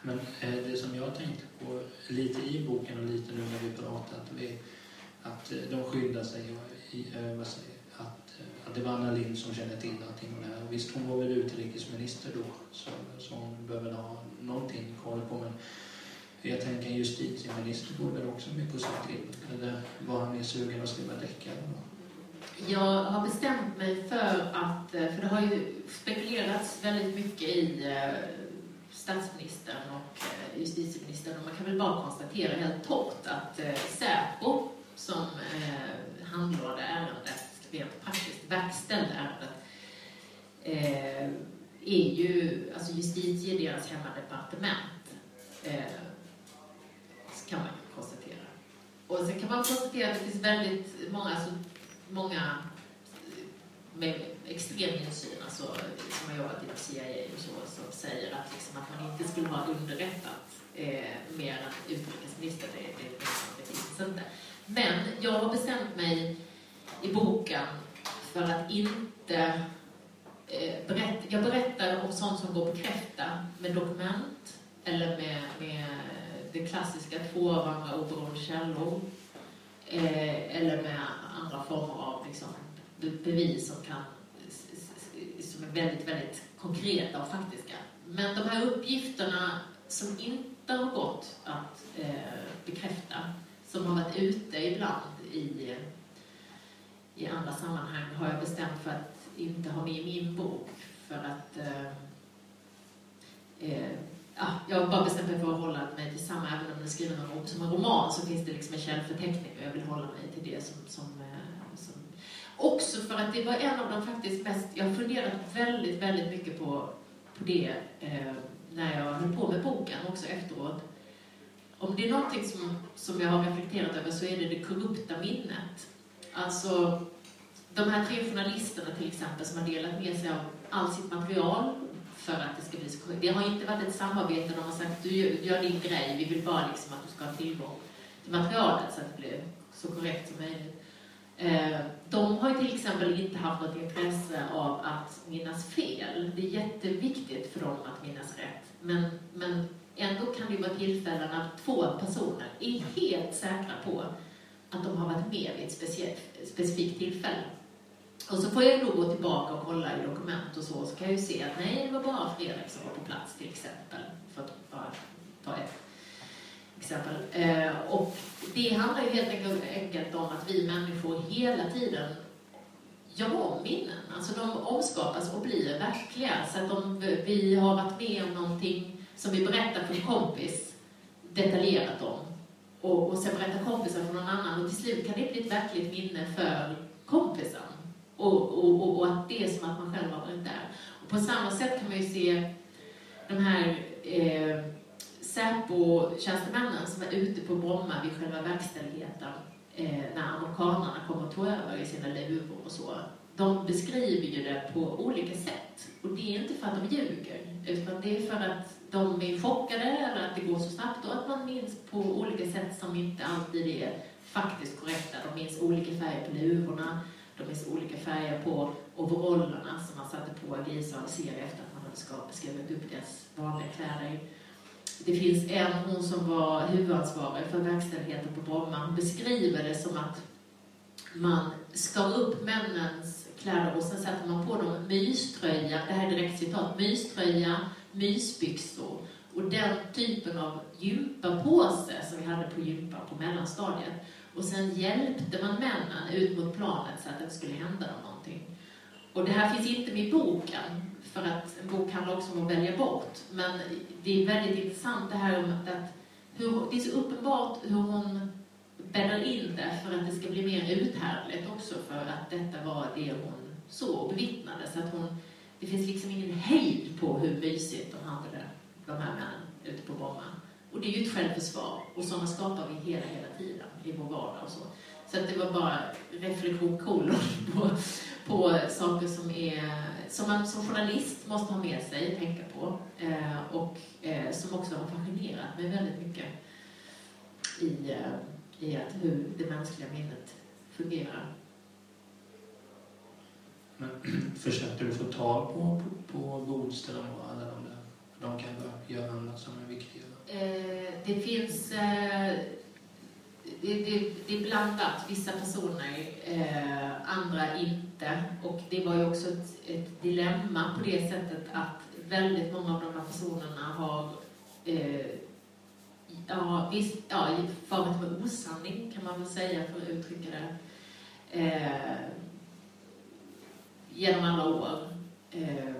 [SPEAKER 2] Men eh, det som jag tänkte på lite i boken och lite nu när vi pratat, vi, att eh, de skyddar sig Eh, vad säger, att, eh, att det var Anna Lindh som kände till allting och det här. Och visst, hon var väl utrikesminister då, så, så hon behöver ha någonting koll på. Men jag tänker en justitieminister borde väl också mycket att säga till. Eller var han mer sugen att skriva deckare?
[SPEAKER 3] Jag har bestämt mig för att, eh, för det har ju spekulerats väldigt mycket i statsministern och justitieministern och man kan väl bara konstatera helt torrt att Säpo som eh, handlade ärendet, rent praktiskt verkställde ärendet, eh, är ju, alltså justitie deras hemmadepartement, eh, kan man konstatera. Och sen kan man konstatera att det finns väldigt många, alltså många med extrem insyn, alltså, som har jobbat inom CIA och så, som säger att, liksom, att man inte skulle vara underrättad eh, mer än utrikesministern. Det, det, det finns inte. Men jag har bestämt mig i boken för att inte eh, berätta. Jag berättar om sånt som går att bekräfta med dokument eller med, med det klassiska två av varandra oberoende källor eh, eller med andra former av liksom, bevis som, kan, som är väldigt, väldigt konkreta och faktiska. Men de här uppgifterna som inte har gått att eh, bekräfta, som har varit ute ibland i, i andra sammanhang, har jag bestämt för att inte ha med i min bok. För att eh, eh, ja, jag har bara bestämt mig för att hålla mig till samma, även om jag skriver någon, som en roman så finns det liksom en källförteckning och jag vill hålla mig till det som, som, eh, som Också för att det var en av de faktiskt mest, jag har funderat väldigt, väldigt mycket på, på det eh, när jag höll på med boken, också efteråt. Om det är någonting som, som jag har reflekterat över så är det det korrupta minnet. Alltså, de här tre journalisterna till exempel som har delat med sig av allt sitt material för att det ska bli så korrekt. Det har inte varit ett samarbete, de har sagt du gör din grej, vi vill bara liksom att du ska ha tillgång till materialet så att det blir så korrekt som möjligt. Eh, de har till exempel inte haft något intresse av att minnas fel. Det är jätteviktigt för dem att minnas rätt. Men, men ändå kan det vara tillfällen när två personer är helt säkra på att de har varit med vid ett specifikt tillfälle. Och så får jag då gå tillbaka och kolla i dokument och så, så kan jag ju se att nej, det var bara Fredrik som var på plats till exempel. För att bara ta ett exempel. Eh, och det handlar ju helt enkelt om att vi människor hela tiden gör om minnen. Alltså de omskapas och blir verkliga. Så att om vi har varit med om någonting som vi berättar för en kompis detaljerat om och, och sen berättar kompisen för någon annan och till slut kan det bli ett verkligt minne för kompisen. Och, och, och, att det är som att man själv har varit där. Och på samma sätt kan man ju se de här eh, Säpo-tjänstemännen som är ute på Bromma vid själva verkställigheten eh, när amerikanerna kommer och tog över i sina luvor och så. De beskriver ju det på olika sätt. Och det är inte för att de ljuger, utan det är för att de är chockade eller att det går så snabbt och att man minns på olika sätt som inte alltid är faktiskt korrekta. De minns olika färger på luvorna, de minns olika färger på overallerna som man satte på Gisa och ser efter att man hade skrivit upp deras vanliga kläder. Det finns en, hon som var huvudansvarig för verkställigheten på Bromma, hon beskriver det som att man skar upp männens kläder och sen sätter man på dem myströja, det här är direkt citat, myströja, mysbyxor och den typen av gympapåse som vi hade på gympa på mellanstadiet. Och sen hjälpte man männen ut mot planet så att det skulle hända dem någonting. Och det här finns inte med i boken, för att en bok handlar också om att välja bort. Men det är väldigt intressant det här om att hur, det är så uppenbart hur hon bäddar in det för att det ska bli mer uthärdligt också för att detta var det hon såg och bevittnade. Så att hon, det finns liksom ingen hejd på hur mysigt de hade det, de här männen ute på Bromma. Och det är ju ett självförsvar och sådana skapar vi hela, hela tiden i vår vardag och så. Så att det var bara reflektion kolon *laughs* på, på saker som, är, som man som journalist måste ha med sig och tänka på. Eh, och eh, som också har fascinerat mig väldigt mycket i, eh, i att hur det mänskliga minnet fungerar.
[SPEAKER 2] Men *clears throat* försökte du få tag på, på, på Bodström och alla de där? De kan göra annat som är viktigare.
[SPEAKER 3] Eh, det finns... Eh, det, det, det, är blandat. Vissa personer, eh, andra inte. inte. Och det var ju också ett, ett dilemma på det sättet att väldigt många av de här personerna har eh, ja, visst, ja, farit med osanning kan man väl säga för att uttrycka det. Eh, genom alla år. Eh,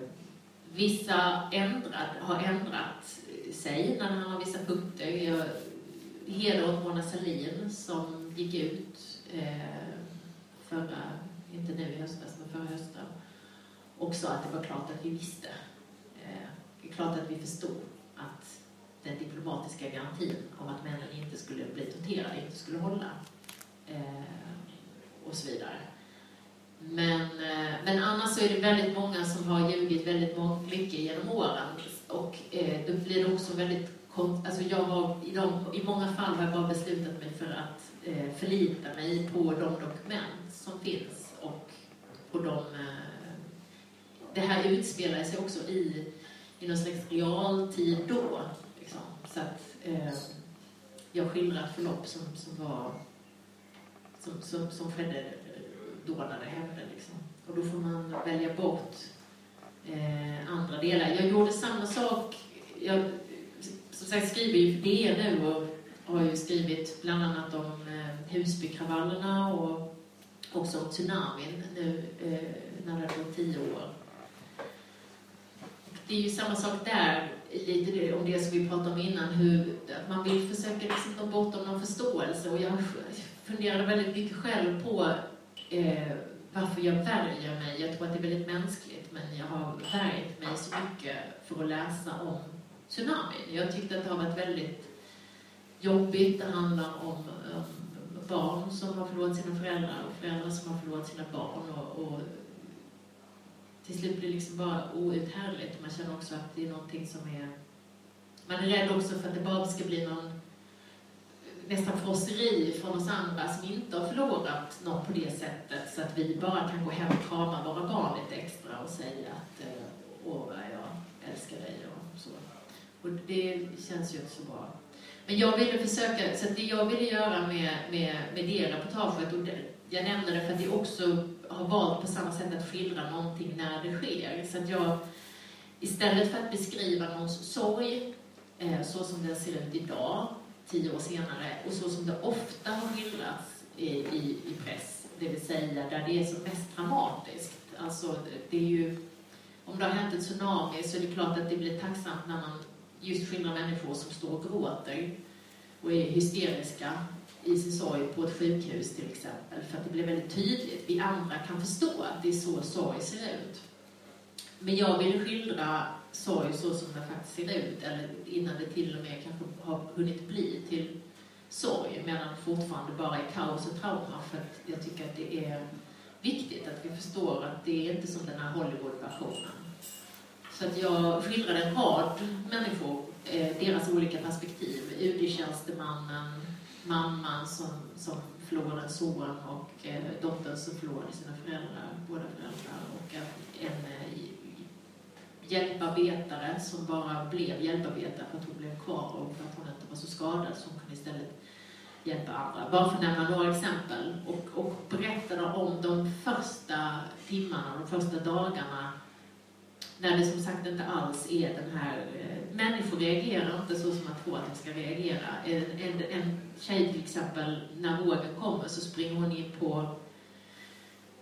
[SPEAKER 3] vissa ändrat, har ändrat sig när det handlar om vissa punkter. Jag, heder åt Mona Sahlin som gick ut eh, förra, inte nu i höstas, men förra hösten och sa att det var klart att vi visste. Eh, det är klart att vi förstod att den diplomatiska garantin om att männen inte skulle bli torterade inte skulle hålla. Eh, och så vidare. Men, eh, men annars så är det väldigt många som har ljugit väldigt mycket genom åren. Och eh, då blir det också väldigt Alltså jag har, i, de, I många fall har jag bara beslutat mig för att eh, förlita mig på de dokument som finns och på de... Eh, det här utspelar sig också i, i någon slags realtid då. Så att eh, jag skildrar ett förlopp som, som var som, som, som skedde eh, då när det hände. Liksom. Och då får man välja bort eh, andra delar. Jag gjorde samma sak. Jag som sagt skriver ju för DN nu och har ju skrivit bland annat om eh, Husbykravallerna och också om tsunamin nu eh, när det har gått tio år. Det är ju samma sak där, lite om det som vi pratade om innan, hur man vill försöka liksom ta bort någon förståelse. Och jag funderade väldigt mycket själv på eh, varför jag värjer mig. Jag tror att det är väldigt mänskligt, men jag har värjt mig så mycket för att läsa om tsunamin. Jag tyckte att det har varit väldigt jobbigt. Det handlar om, om barn som har förlorat sina föräldrar och föräldrar som har förlorat sina barn. Och, och till slut blir det liksom bara outhärdligt. Man känner också att det är någonting som är... Man är rädd också för att det bara ska bli någon nästan frosseri från oss andra som inte har förlorat någon på det sättet så att vi bara kan gå hem och krama våra barn lite extra och säga att eh, åh, vad jag älskar dig och så. Och det känns ju inte så bra. Men jag ville försöka, så det jag ville göra med, med, med det reportaget, och det, jag nämner det för att det också har valt på samma sätt att skildra någonting när det sker. Så att jag, istället för att beskriva någons sorg, eh, så som den ser ut idag, tio år senare, och så som det ofta har skildrats i, i, i press, det vill säga där det är som mest dramatiskt. Alltså, det är ju, om det har hänt en tsunami så är det klart att det blir tacksamt när man just skildrar människor som står och gråter och är hysteriska i sin sorg på ett sjukhus till exempel. För att det blir väldigt tydligt. Vi andra kan förstå att det är så sorg ser ut. Men jag vill skildra sorg så som den faktiskt ser ut, eller innan det till och med kanske har hunnit bli till sorg, medan fortfarande bara är kaos och trauma. För att jag tycker att det är viktigt att vi förstår att det är inte som den här Hollywood-versionen. Så att jag skildrade en rad människor, eh, deras olika perspektiv. UD-tjänstemannen, mamman som, som förlorade en son och eh, dottern som förlorade sina föräldrar, båda föräldrar. Och en, en eh, hjälparbetare som bara blev hjälparbetare för att hon blev kvar och för att hon inte var så skadad så hon kunde istället hjälpa andra. Bara för att nämna några exempel. Och, och berättade om de första timmarna, de första dagarna när det som sagt inte alls är den här... Eh, människor reagerar inte så som man tror att de ska reagera. En, en, en tjej till exempel, när vågen kommer så springer hon in på,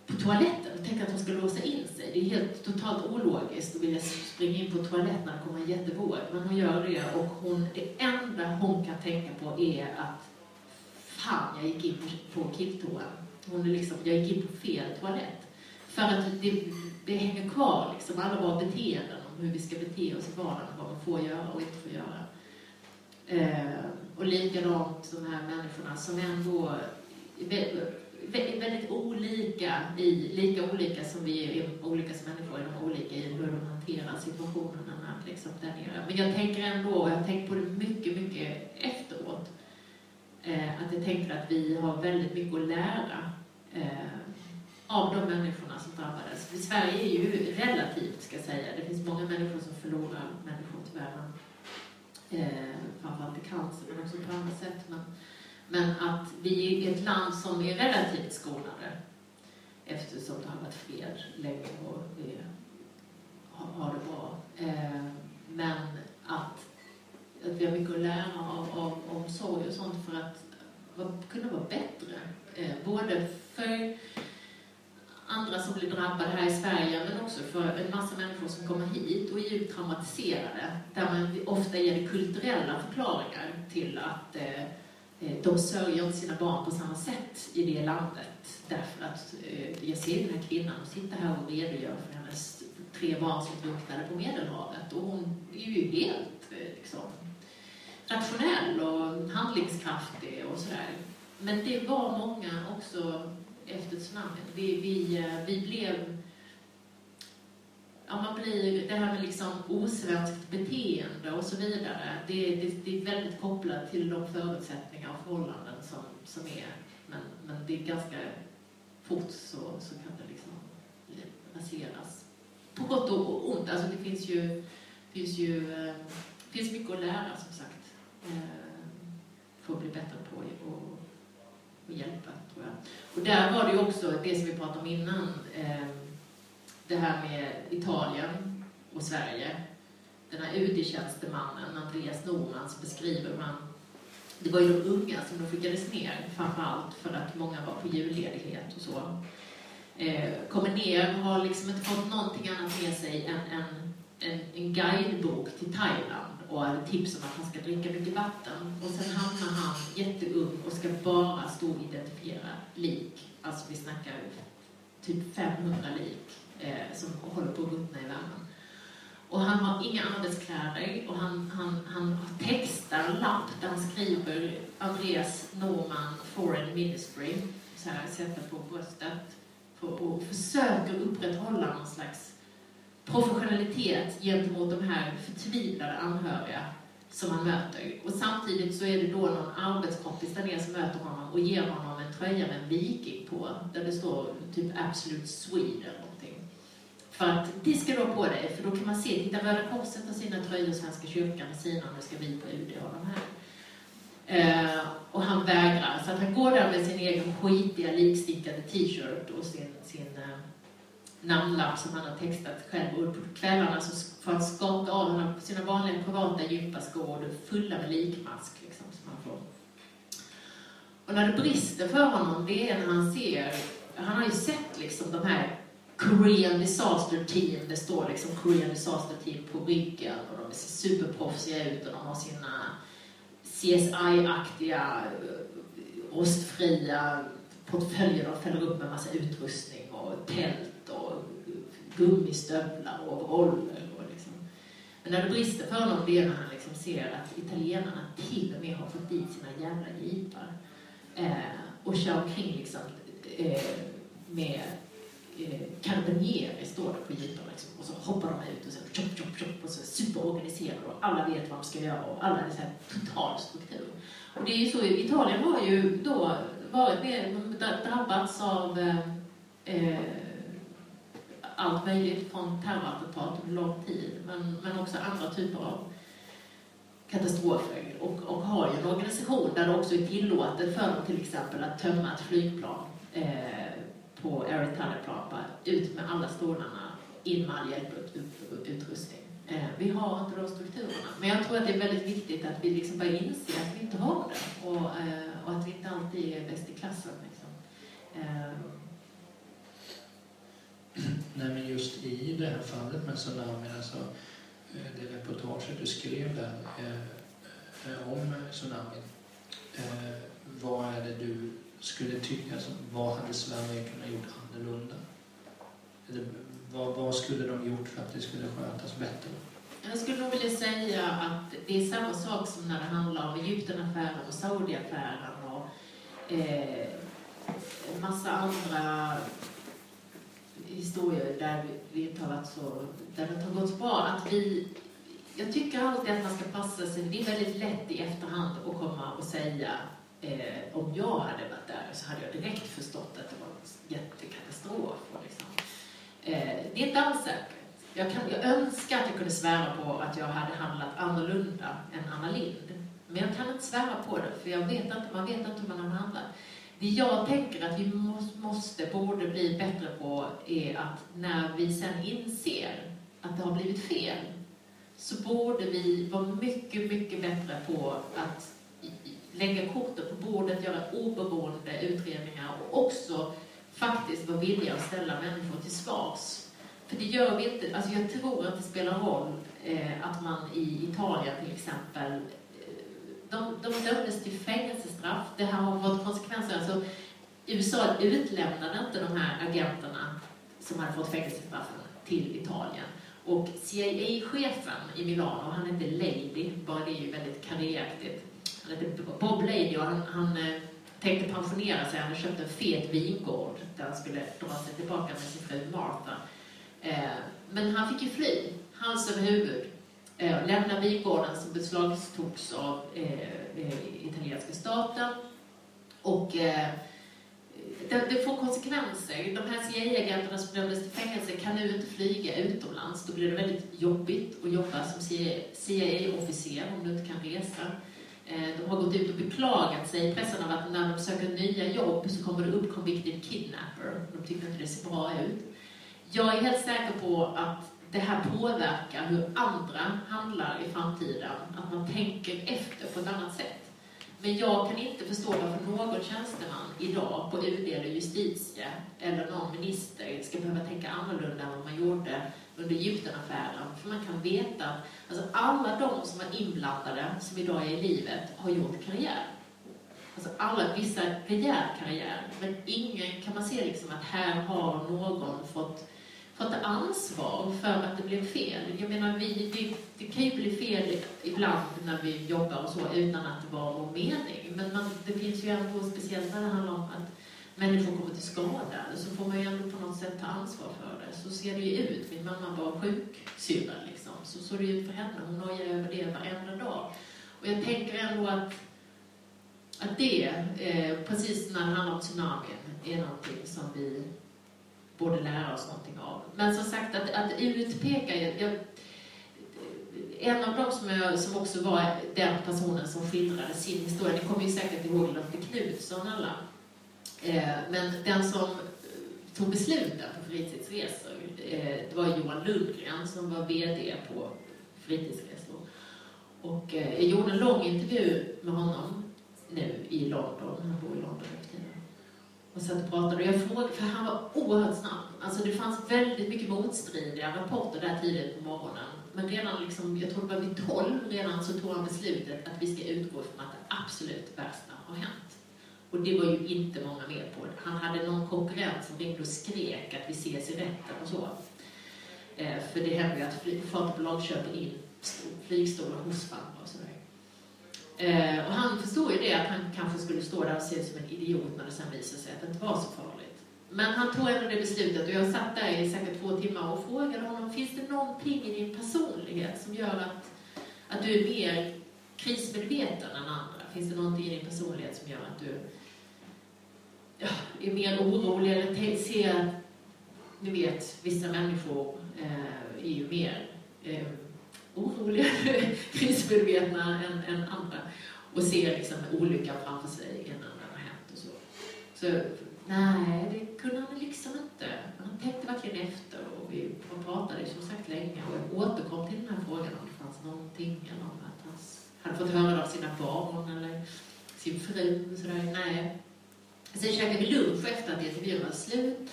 [SPEAKER 3] på toaletten och tänker att hon ska låsa in sig. Det är helt totalt ologiskt att vilja springa in på toaletten när det kommer en jättevåg. Men hon gör det och hon, det enda hon kan tänka på är att fan, jag gick in på, på killtoan. Hon är liksom, jag gick in på fel toalett. För att det, det hänger kvar, liksom, alla våra beteenden om hur vi ska bete oss i vardagen, vad man får göra och inte får göra. Eh, och likadant de här människorna som ändå är väldigt olika, i, lika olika som vi är olika som människor, är de olika i hur de hanterar situationerna liksom, där nere. Men jag tänker ändå, och jag har tänkt på det mycket, mycket efteråt, eh, att jag tänker att vi har väldigt mycket att lära eh, av de människorna som drabbades. För Sverige är ju relativt, ska jag säga. Det finns många människor som förlorar människor tyvärr. Eh, framförallt i cancer, men också på andra sätt. Men, men att vi är ett land som är relativt skonade. eftersom det har varit fred länge och vi har, har det bra. Eh, men att, att vi har mycket att lära av, av omsorg och sånt för att kunna vara bättre. Eh, både för andra som blir drabbade här i Sverige, men också för en massa människor som kommer hit och är djupt traumatiserade, där man ofta ger kulturella förklaringar till att eh, eh, de sörjer inte sina barn på samma sätt i det landet. Därför att eh, jag ser den här kvinnan sitta här och redogör för hennes tre barn som drunknade på Medelhavet och hon är ju helt eh, liksom, rationell och handlingskraftig och sådär. Men det var många också efter tsunamin. Vi, vi, eh, vi blev... Ja, man blir, det här med liksom osvenskt beteende och så vidare, det, det, det är väldigt kopplat till de förutsättningar och förhållanden som, som är. Men, men det är ganska fort så, så kan det liksom raseras. På gott och ont. Alltså det finns ju, finns ju eh, finns mycket att lära, som sagt, eh, för att bli bättre på och, och hjälpa, tror jag. Och där var det ju också det som vi pratade om innan, eh, det här med Italien och Sverige. Den här UD-tjänstemannen, Andreas Norman, så beskriver man det var ju de unga som de skickades ner, framförallt för att många var på julledighet och så. Eh, kommer ner, har liksom inte fått någonting annat med sig än en, en, en guidebok till Thailand och hade tips om att han ska dricka mycket vatten. Och sen hamnar han jätteung och ska bara stå och identifiera lik. Alltså vi snackar typ 500 lik eh, som håller på att ruttna i värmen. Och han har inga arbetskläder och han, han, han textar en lapp där han skriver Andreas Norman Foreign Ministry, så här, sätter på bröstet och försöker upprätthålla någon slags professionalitet gentemot de här förtvivlade anhöriga som han möter. Och samtidigt så är det då någon arbetskompis där nere som möter honom och ger honom en tröja med en viking på, där det står typ Absolute Swede eller någonting. För att det ska du ha på dig, för då kan man se, titta Röda Korset har sina tröjor, Svenska kyrkan har sina, nu ska vi på UD ha de här. Eh, och han vägrar, så att han går där med sin egen skitiga likstickade t-shirt och sin, sin eh, namnlapp som han har textat själv. Och på kvällarna så får han skaka av honom sina vanliga privata gympaskor fulla med likmask. Liksom, som han får. Och när det brister för honom, det är när han ser, han har ju sett liksom de här Korean Disaster Team, det står liksom Korean Disaster Team på ryggen och de ser superproffsiga ut och de har sina CSI-aktiga, rostfria eh, portföljer de fäller upp med massa utrustning och tält och gummistövlar och roller. Och liksom. Men när det brister för honom det är när han liksom ser att italienarna till och med har fått dit sina jävla jeepar eh, och kör omkring liksom, eh, med eh, Carabinieri står det på jeeparna liksom, och så hoppar de ut och så chop, chop, chop och så superorganiserade och alla vet vad de ska göra och alla är så här total struktur. Och det är ju så, Italien har ju då varit med, drabbats av eh, eh allt möjligt från terrorattentat under lång tid, men, men också andra typer av katastrofer och, och har ju en organisation där det också är tillåtet för dem till exempel att tömma ett flygplan eh, på Air Italia-plan, ut med alla stolarna, in med all hjälputrustning. Eh, vi har inte de strukturerna. Men jag tror att det är väldigt viktigt att vi liksom börjar inse att vi inte har det och, eh, och att vi inte alltid är bäst i klassen. Liksom. Eh,
[SPEAKER 2] Nej, men just i det här fallet med tsunamin, alltså eh, det reportaget du skrev där eh, eh om eh, tsunamin. Eh, vad är det du skulle tycka, alltså, vad hade Sverige kunnat gjort annorlunda? Eller, vad, vad skulle de gjort för att det skulle skötas bättre?
[SPEAKER 3] Jag skulle nog vilja säga att det är samma sak som när det handlar om Egyptenaffären och Saudiaffären och eh, en massa andra historier där vi har så, där det inte har gått så bra. Att vi, jag tycker alltid att man ska passa sig, det är väldigt lätt i efterhand att komma och säga eh, om jag hade varit där så hade jag direkt förstått att det var en jättekatastrof. Liksom. eh, det är inte alls säkert. Jag, kan, jag önskar att jag kunde svära på att jag hade handlat annorlunda än Anna Lind. Men jag kan inte svära på det, för jag vet inte, man vet inte hur man har handlat. Det jag tänker att vi måste, borde bli bättre på är att när vi sen inser att det har blivit fel, så borde vi vara mycket, mycket bättre på att lägga korten på bordet, göra oberoende utredningar och också faktiskt vara villiga att ställa människor till svars. För det gör vi inte. Alltså jag tror att det spelar roll eh, att man i Italien till exempel de, de dömdes till fängelsestraff. Det här har fått konsekvenser. Alltså, USA utlämnade inte de här agenterna som hade fått fängelsestraffen till Italien. Och CIA-chefen i Milano, han hette Lady, bara det är ju väldigt karriäraktigt. Han hette Bob Lady och han, han eh, tänkte pensionera sig. Han hade köpt en fet vingård där han skulle dra sig tillbaka med sin fru Martha. Eh, men han fick ju fly, hals över huvud. Eh, lämna vingården som beslagtogs av eh, eh, italienska staten. Och eh, det, det, får konsekvenser. De här CIA-agenterna som dömdes till fängelse kan nu inte flyga utomlands. Då blir det väldigt jobbigt att jobba som CIA-officer om du inte kan resa. Eh, de har gått ut och beklagat sig i pressen av att när de söker nya jobb så kommer det upp convicted kidnapper. De tycker inte det ser bra ut. Jag är helt säker på att det här påverkar hur andra handlar i framtiden. Att man tänker efter på ett annat sätt. Men jag kan inte förstå varför någon tjänsteman idag på UD eller justitie eller någon minister ska behöva tänka annorlunda än vad man gjorde under Egyptenaffären. För man kan veta att alltså alla de som var inblandade, som idag är i livet, har gjort karriär. Alltså alla, vissa rejäl karriär, men ingen kan man se liksom att här har någon fått fått ansvar för att det blev fel. Jag menar, vi, det, det kan ju bli fel ibland när vi jobbar och så utan att det var vår mening. Men man, det finns ju ändå, speciellt när det handlar om att människor kommer till skada, så får man ju ändå på något sätt ta ansvar för det. Så ser det ju ut. Min mamma var sjuksyrra liksom. Så såg det ut för henne. Hon nojar över det varenda dag. Och jag tänker ändå att, att det, eh, precis när det handlar om tsunamin, är någonting som vi borde lära oss någonting av. Men som sagt, att, att utpeka... Jag, en av dem som, jag, som också var den personen som skildrade sin historia, ni kommer ju säkert ihåg Lotte Knutsson alla. Eh, men den som eh, tog besluten på fritidsresor, eh, det var Johan Lundgren som var VD på fritidsresor. Och eh, jag gjorde en lång intervju med honom nu i London, han bor i London och satt och pratade. Och jag frågade, för han var oerhört snabb. Alltså det fanns väldigt mycket motstridiga rapporter där tidigt på morgonen. Men redan, liksom, jag tror det var vid 12 redan, så tog han beslutet att vi ska utgå från att det absolut värsta har hänt. Och det var ju inte många med på. Han hade någon konkurrent som ringde och skrek att vi ses i rätten och så. Eh, för det händer ju att fartbolag köper in flygstolar hos varandra och sådär. Eh, och han förstod ju det att han kanske skulle stå där och se ut som en idiot när det sen visade sig att det inte var så farligt. Men han tog ändå det beslutet och jag satt där i säkert två timmar och frågade honom, finns det någonting i din personlighet som gör att, att du är mer krismedveten än andra? Finns det någonting i din personlighet som gör att du ja, är mer orolig eller ser, ni vet, vissa människor eh, är ju mer eh, oroliga, *laughs* krismedvetna än, än andra och ser liksom olyckan framför sig innan den har hänt och så. Så nej, det kunde han liksom inte. Han tänkte verkligen efter och vi pratade som sagt länge och jag återkom till den här frågan om det fanns någonting eller om att han hade fått höra det av sina barn eller sin fru. och Sådär. Nej. Sen käkade vi lunch efter att intervjun var slut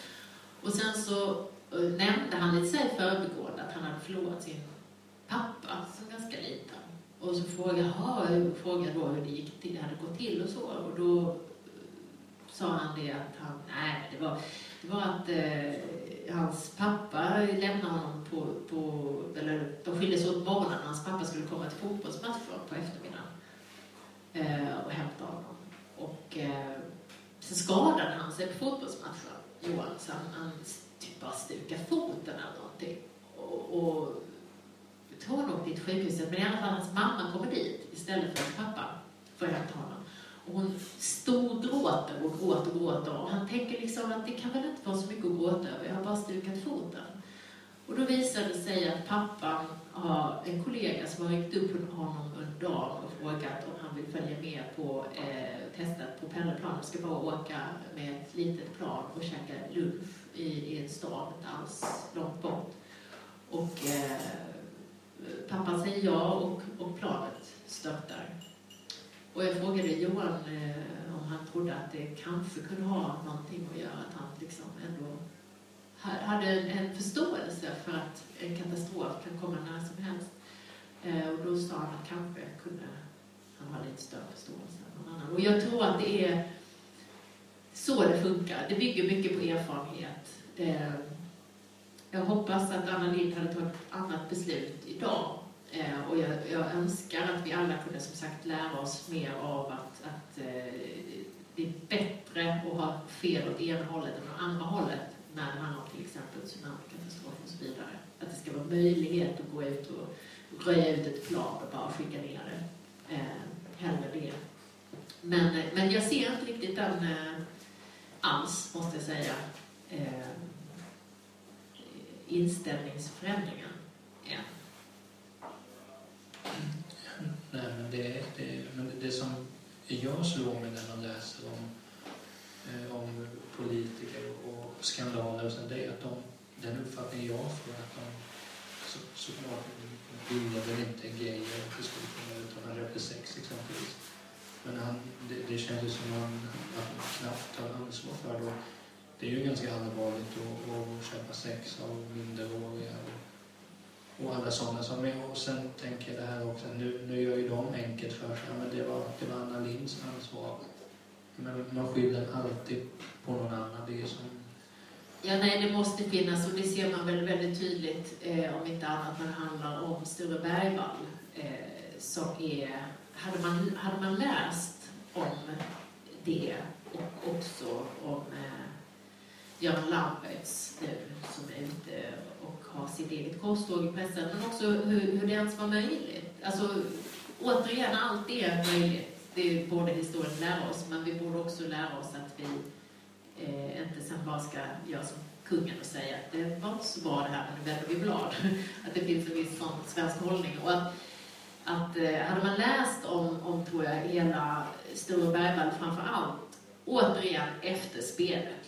[SPEAKER 3] och sen så eh, nämnde han lite så förbigående att han hade förlorat sin pappa som ganska liten. Och så frågade jag frågade då hur det gick till, hade gått till och så. Och då eh, sa han det att han, nej, det var, det var att eh, hans pappa lämnade honom på, på, eller de skildes åt morgonen när hans pappa skulle komma till fotbollsmatchen på eftermiddagen eh, och hämta honom. Och eh, sen skadade han sig på fotbollsmatchen, Johan, så han, han typ bara stukade foten eller någonting. Och, och tror han åkte till sjukhuset, men i alla fall hans mamma kommer dit istället för hans pappa för att hämta honom. Och hon storgråter och gråter och gråter och han tänker liksom att det kan väl inte vara så mycket att gråta över, jag har bara stukat foten. Och då visar det sig att pappan har en kollega som har ringt upp honom under dagen och frågat om han vill följa med på eh, testet på pendelplan. De ska bara åka med ett litet plan och käka lunch i, i en stad inte alls långt bort. Och eh, pappan säger ja och, och planet störtar. Och jag frågade Johan eh, om han trodde att det kanske kunde ha någonting att göra, att han liksom ändå hade en, en förståelse för att en katastrof kan komma när som helst. Eh, och då sa han att kanske kunde han ha lite större förståelse än någon annan. Och jag tror att det är så det funkar. Det bygger mycket på erfarenhet. Eh, jag hoppas att Anna Lindh hade tagit ett annat beslut idag. Eh, och jag, jag önskar att vi alla kunde som sagt lära oss mer av att, att eh, det är bättre att ha fel åt ena hållet än åt andra hållet när det handlar om till exempel tsunamikatastrofer och så vidare. Att det ska vara möjlighet att gå ut och röja ut ett plan och bara skicka ner det. Eh, hellre det. Men, eh, men jag ser inte riktigt den eh, alls, måste jag säga, eh, inställningsförändringen än.
[SPEAKER 2] Nej, men det, det, men det som jag slår mig när man läser om, eh, om politiker och skandaler och sånt, det är att de, den uppfattning jag får är att de så, såklart ville väl inte grejer att det skulle kunna utan han rökte sex exempelvis. Men han, det, det kändes som att han, att han knappt tar ansvar för det. Det är ju ganska allvarligt att, att köpa sex av minderåriga och, och alla sådana som är. Och sen tänker jag det här också, nu, nu gör ju de enkelt för sig, men det var, det var Anna Lindhs ansvar. Men man skyller alltid på någon annan. Det är som,
[SPEAKER 3] Ja, nej, det måste finnas och det ser man väl väldigt tydligt, eh, om inte annat när det handlar om Sture Bergvall, eh, som är... Hade man, hade man läst om det och också om eh, Göran Lamberts nu, som är ute och har sitt eget korståg i pressen, men också hur, hur det ens var möjligt. Alltså, återigen, allt är möjligt. Det borde historien lära oss, men vi borde också lära oss att vi eh, inte sen bara ska göra som kungen och säga att det var inte så bra det här, men nu vänder vi blad. *laughs* Att det finns en viss sån svensk hållning. Och att, att eh, hade man läst om, om tror jag, hela Sture Bergvall framför allt, återigen efter spelet,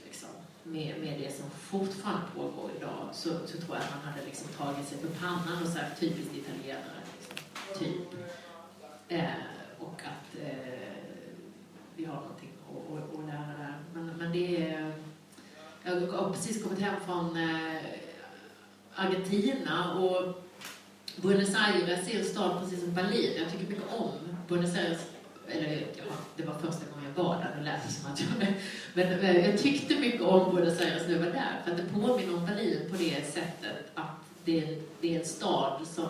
[SPEAKER 3] med, med det som fortfarande pågår idag, så, så tror jag att man hade liksom tagit sig för pannan och sagt typiskt italienare, liksom, typ. Eh, och att eh, vi har någonting att, att, att lära där. Men, men det är... Jag har precis kommit hem från eh, Argentina och Buenos Aires är en stad precis som Berlin. Jag tycker mycket om Buenos Aires. Eller ja, det var första gången jag var där. Det lät som att jag... Men jag tyckte mycket om Buenos Aires när jag var där. För att det påminner om Berlin på det sättet att det är, det är en stad som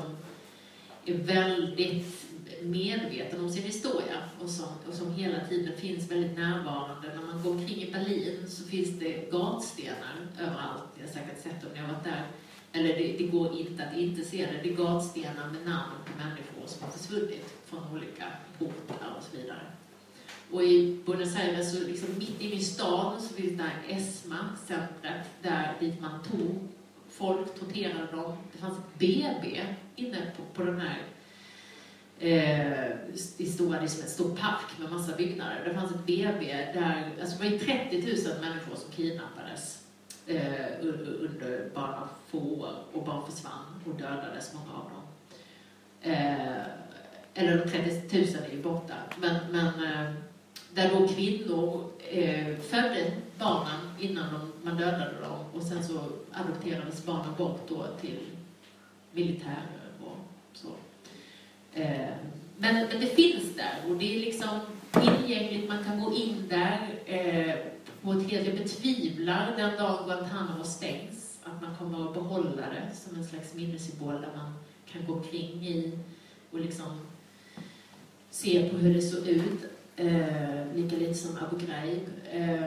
[SPEAKER 3] är väldigt medveten om sin historia och som, och som hela tiden finns väldigt närvarande. När man går omkring i Berlin så finns det gatstenar överallt. Jag har säkert sett dem när jag varit där. Eller det, det går inte att inte se det. Det är gatstenar med namn på människor som har försvunnit från olika portar och så vidare. Och i Buenos Aires, så liksom mitt inne i stan, så finns det där ESMA, centret, där dit man tog folk, torterade dem. Det fanns ett BB inne på, på den här eh, i stora, liksom en stor park med massa byggnader. Det fanns ett BB där, alltså det var 30 000 människor som kidnappades eh, under bara få år och bara försvann och dödades, många av dem. Eh, eller de 30 000 är ju borta. Men, men eh, där då kvinnor eh, födde barnen innan de, man dödade dem och sen så adopterades barnen bort då till militärer och så. Eh, men, men det finns där och det är liksom tillgängligt, man kan gå in där eh, på ett helt, jag betvivlar den dag Guantanamo stängs, att man kommer att behålla det som en slags minnessymbol där man kan gå kring i och liksom se på hur det såg ut. Eh, lika lite som Abu Ghraib eh,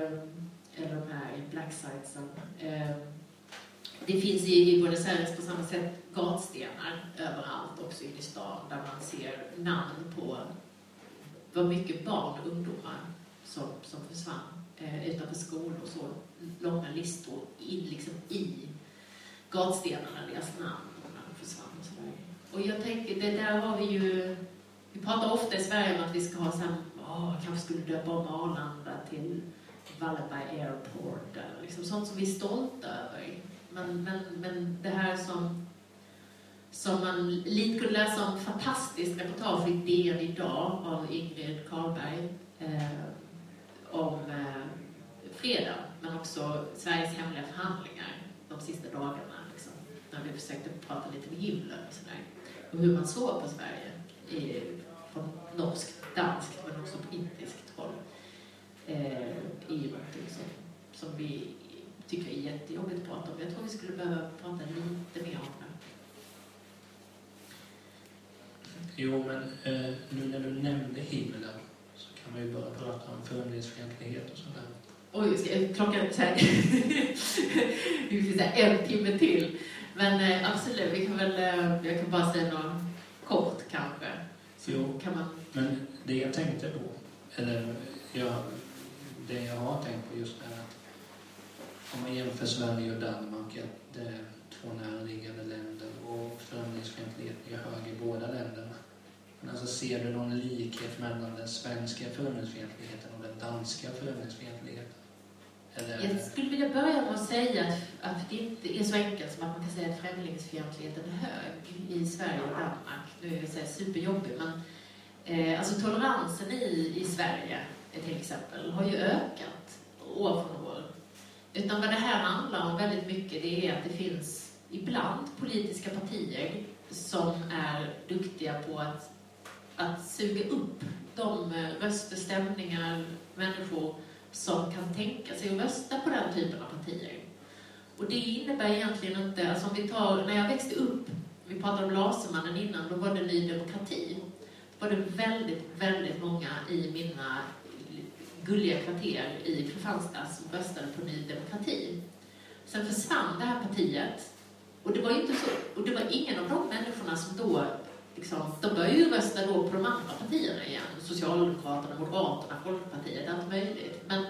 [SPEAKER 3] eller de här black sitesen. Eh, det finns i, i Buenos Aires på samma sätt gatstenar överallt, också inne i stan, där man ser namn på vad mycket barn och ungdomar som, som försvann eh, utanför skolor och så. Långa listor in, liksom i gatstenarna, deras namn när de försvann och sådär. Och jag tänker, det där har vi ju... Vi pratar ofta i Sverige om att vi ska ha, sam, åh, kanske skulle döpa om Arlanda till Wallenberg Airport. Eller liksom sånt som vi är stolta över. Men, men, men det här som, som man lite kunde läsa om fantastiskt reportage i DN idag av Ingrid Karlberg eh, om eh, fredag, men också Sveriges hemliga förhandlingar de sista dagarna. Liksom, när vi försökte prata lite med himlen och sådär. Och hur man såg på Sverige i, från norskt, danskt men också på indiskt håll. Eh, i någonting som, som vi tycker är jättejobbigt att prata om. Jag tror vi skulle behöva prata lite mer om det.
[SPEAKER 2] Jo, men eh, nu när du nämnde Himmler så kan man ju börja prata om främlingsfientlighet och sådär.
[SPEAKER 3] Oj, ska klockan så här, *laughs* det finns en timme till. Men eh, absolut, vi kan väl, eh, jag kan bara säga något kort kanske.
[SPEAKER 2] Jo.
[SPEAKER 3] kan man,
[SPEAKER 2] Men det jag tänkte på, eller jag, det jag har tänkt på just är att om man jämför Sverige och Danmark, att det är två närliggande länder och främlingsfientligheten är hög i båda länderna. Men alltså ser du någon likhet mellan den svenska främlingsfientligheten och den danska främlingsfientligheten? Eller,
[SPEAKER 3] jag skulle vilja börja med att säga att, att det inte är så enkelt som att man kan säga att främlingsfientligheten är hög i Sverige och Danmark. Nu är det superjobbig, men eh, alltså toleransen i, i Sverige till exempel har ju ökat år från år. Utan vad det här handlar om väldigt mycket det är att det finns ibland politiska partier som är duktiga på att, att suga upp de eh, röster, stämningar, människor som kan tänka sig att rösta på den typen av partier. Och det innebär egentligen inte, alltså om vi tar, när jag växte upp, vi pratade om Lasermannen innan, då var det Ny Demokrati. Då var det väldigt, väldigt många i mina gulliga kvarter i Kristianstad som röstade på Ny Demokrati. Sen försvann det här partiet och det var inte så, och det var ingen av de människorna som då Liksom, de började ju rösta då på de andra partierna igen. Socialdemokraterna, Moderaterna, Folkpartiet, allt möjligt. Men,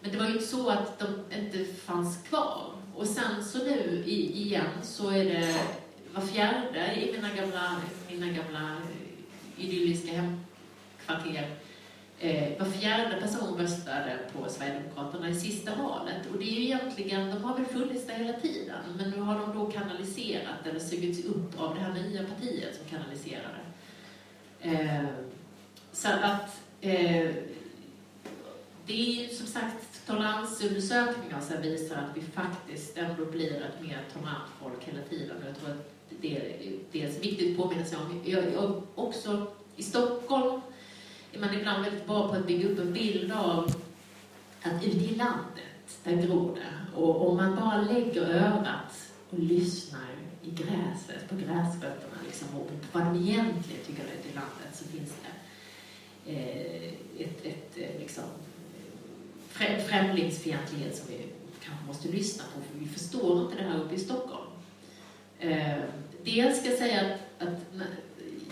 [SPEAKER 3] men det var ju inte så att de inte fanns kvar. Och sen så nu i, igen så är det var fjärde i mina gamla, mina gamla eh, idylliska hemkvarter Eh, var fjärde person röstade på Sverigedemokraterna i sista valet. Och det är ju egentligen, de har väl funnits där hela tiden, men nu har de då kanaliserat eller sugits upp av det här nya partiet som kanaliserar det. Eh, så att eh, det är ju som sagt toleransundersökningar som visar att vi faktiskt ändå blir ett mer tolerant folk hela tiden. Jag tror att det är dels viktigt att påminna sig om. Jag, jag också i Stockholm är man ibland väldigt bra på att bygga upp en bild av att ute i landet, där gror det. Och om man bara lägger örat och lyssnar i gräset, på gräsrötterna liksom, och vad de egentligen tycker ute i landet, så finns det eh, ett, ett eh, liksom, främlingsfientlighet som vi kanske måste lyssna på, för vi förstår inte det här uppe i Stockholm. Eh, dels ska jag säga att, att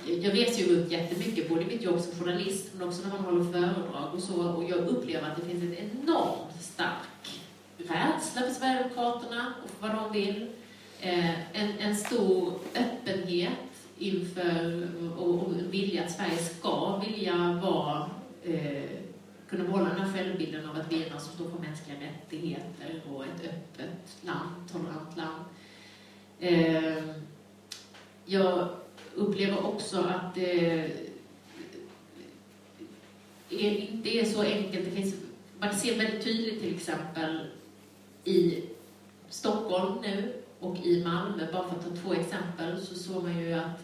[SPEAKER 3] jag reser ju runt jättemycket, både i mitt jobb som journalist men också när man håller föredrag och så. Och jag upplever att det finns en enormt stark rädsla för Sverigedemokraterna och för vad de vill. Eh, en, en stor öppenhet inför och, och vilja att Sverige ska vilja vara eh, kunna behålla den här självbilden av att vi är någon som står för mänskliga rättigheter och ett öppet land, tolerant land. Eh, jag upplever också att eh, det inte är så enkelt. Det finns, man ser väldigt tydligt till exempel i Stockholm nu och i Malmö, bara för att ta två exempel, så såg man ju att,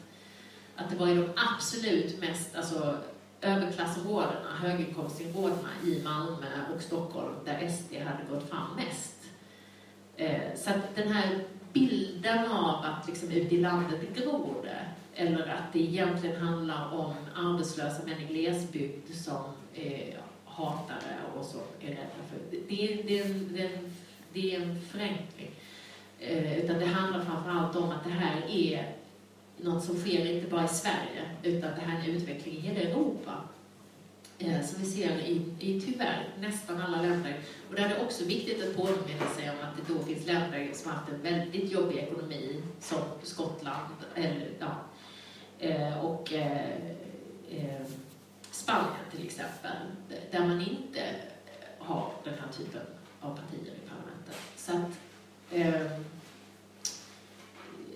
[SPEAKER 3] att det var i de absolut mest alltså, överklassområdena, höginkomstområdena i Malmö och Stockholm där SD hade gått fram mest. Eh, så att den här bilden av att liksom ute i landet gror det, eller att det egentligen handlar om arbetslösa män i glesbygd som eh, är hatare och som är rädda för... Det, det, det, är, en, det, är, en, det är en förenkling. Eh, utan det handlar framförallt om att det här är något som sker inte bara i Sverige, utan det här är en utveckling i hela Europa. Eh, som vi ser i, i tyvärr nästan alla länder. Och där är det också viktigt att påminna sig om att det då finns länder som har haft en väldigt jobbig ekonomi, som Skottland, eller ja, Eh, och eh, eh, Spanien till exempel, där man inte har den här typen av partier i parlamentet. Så att, ehm,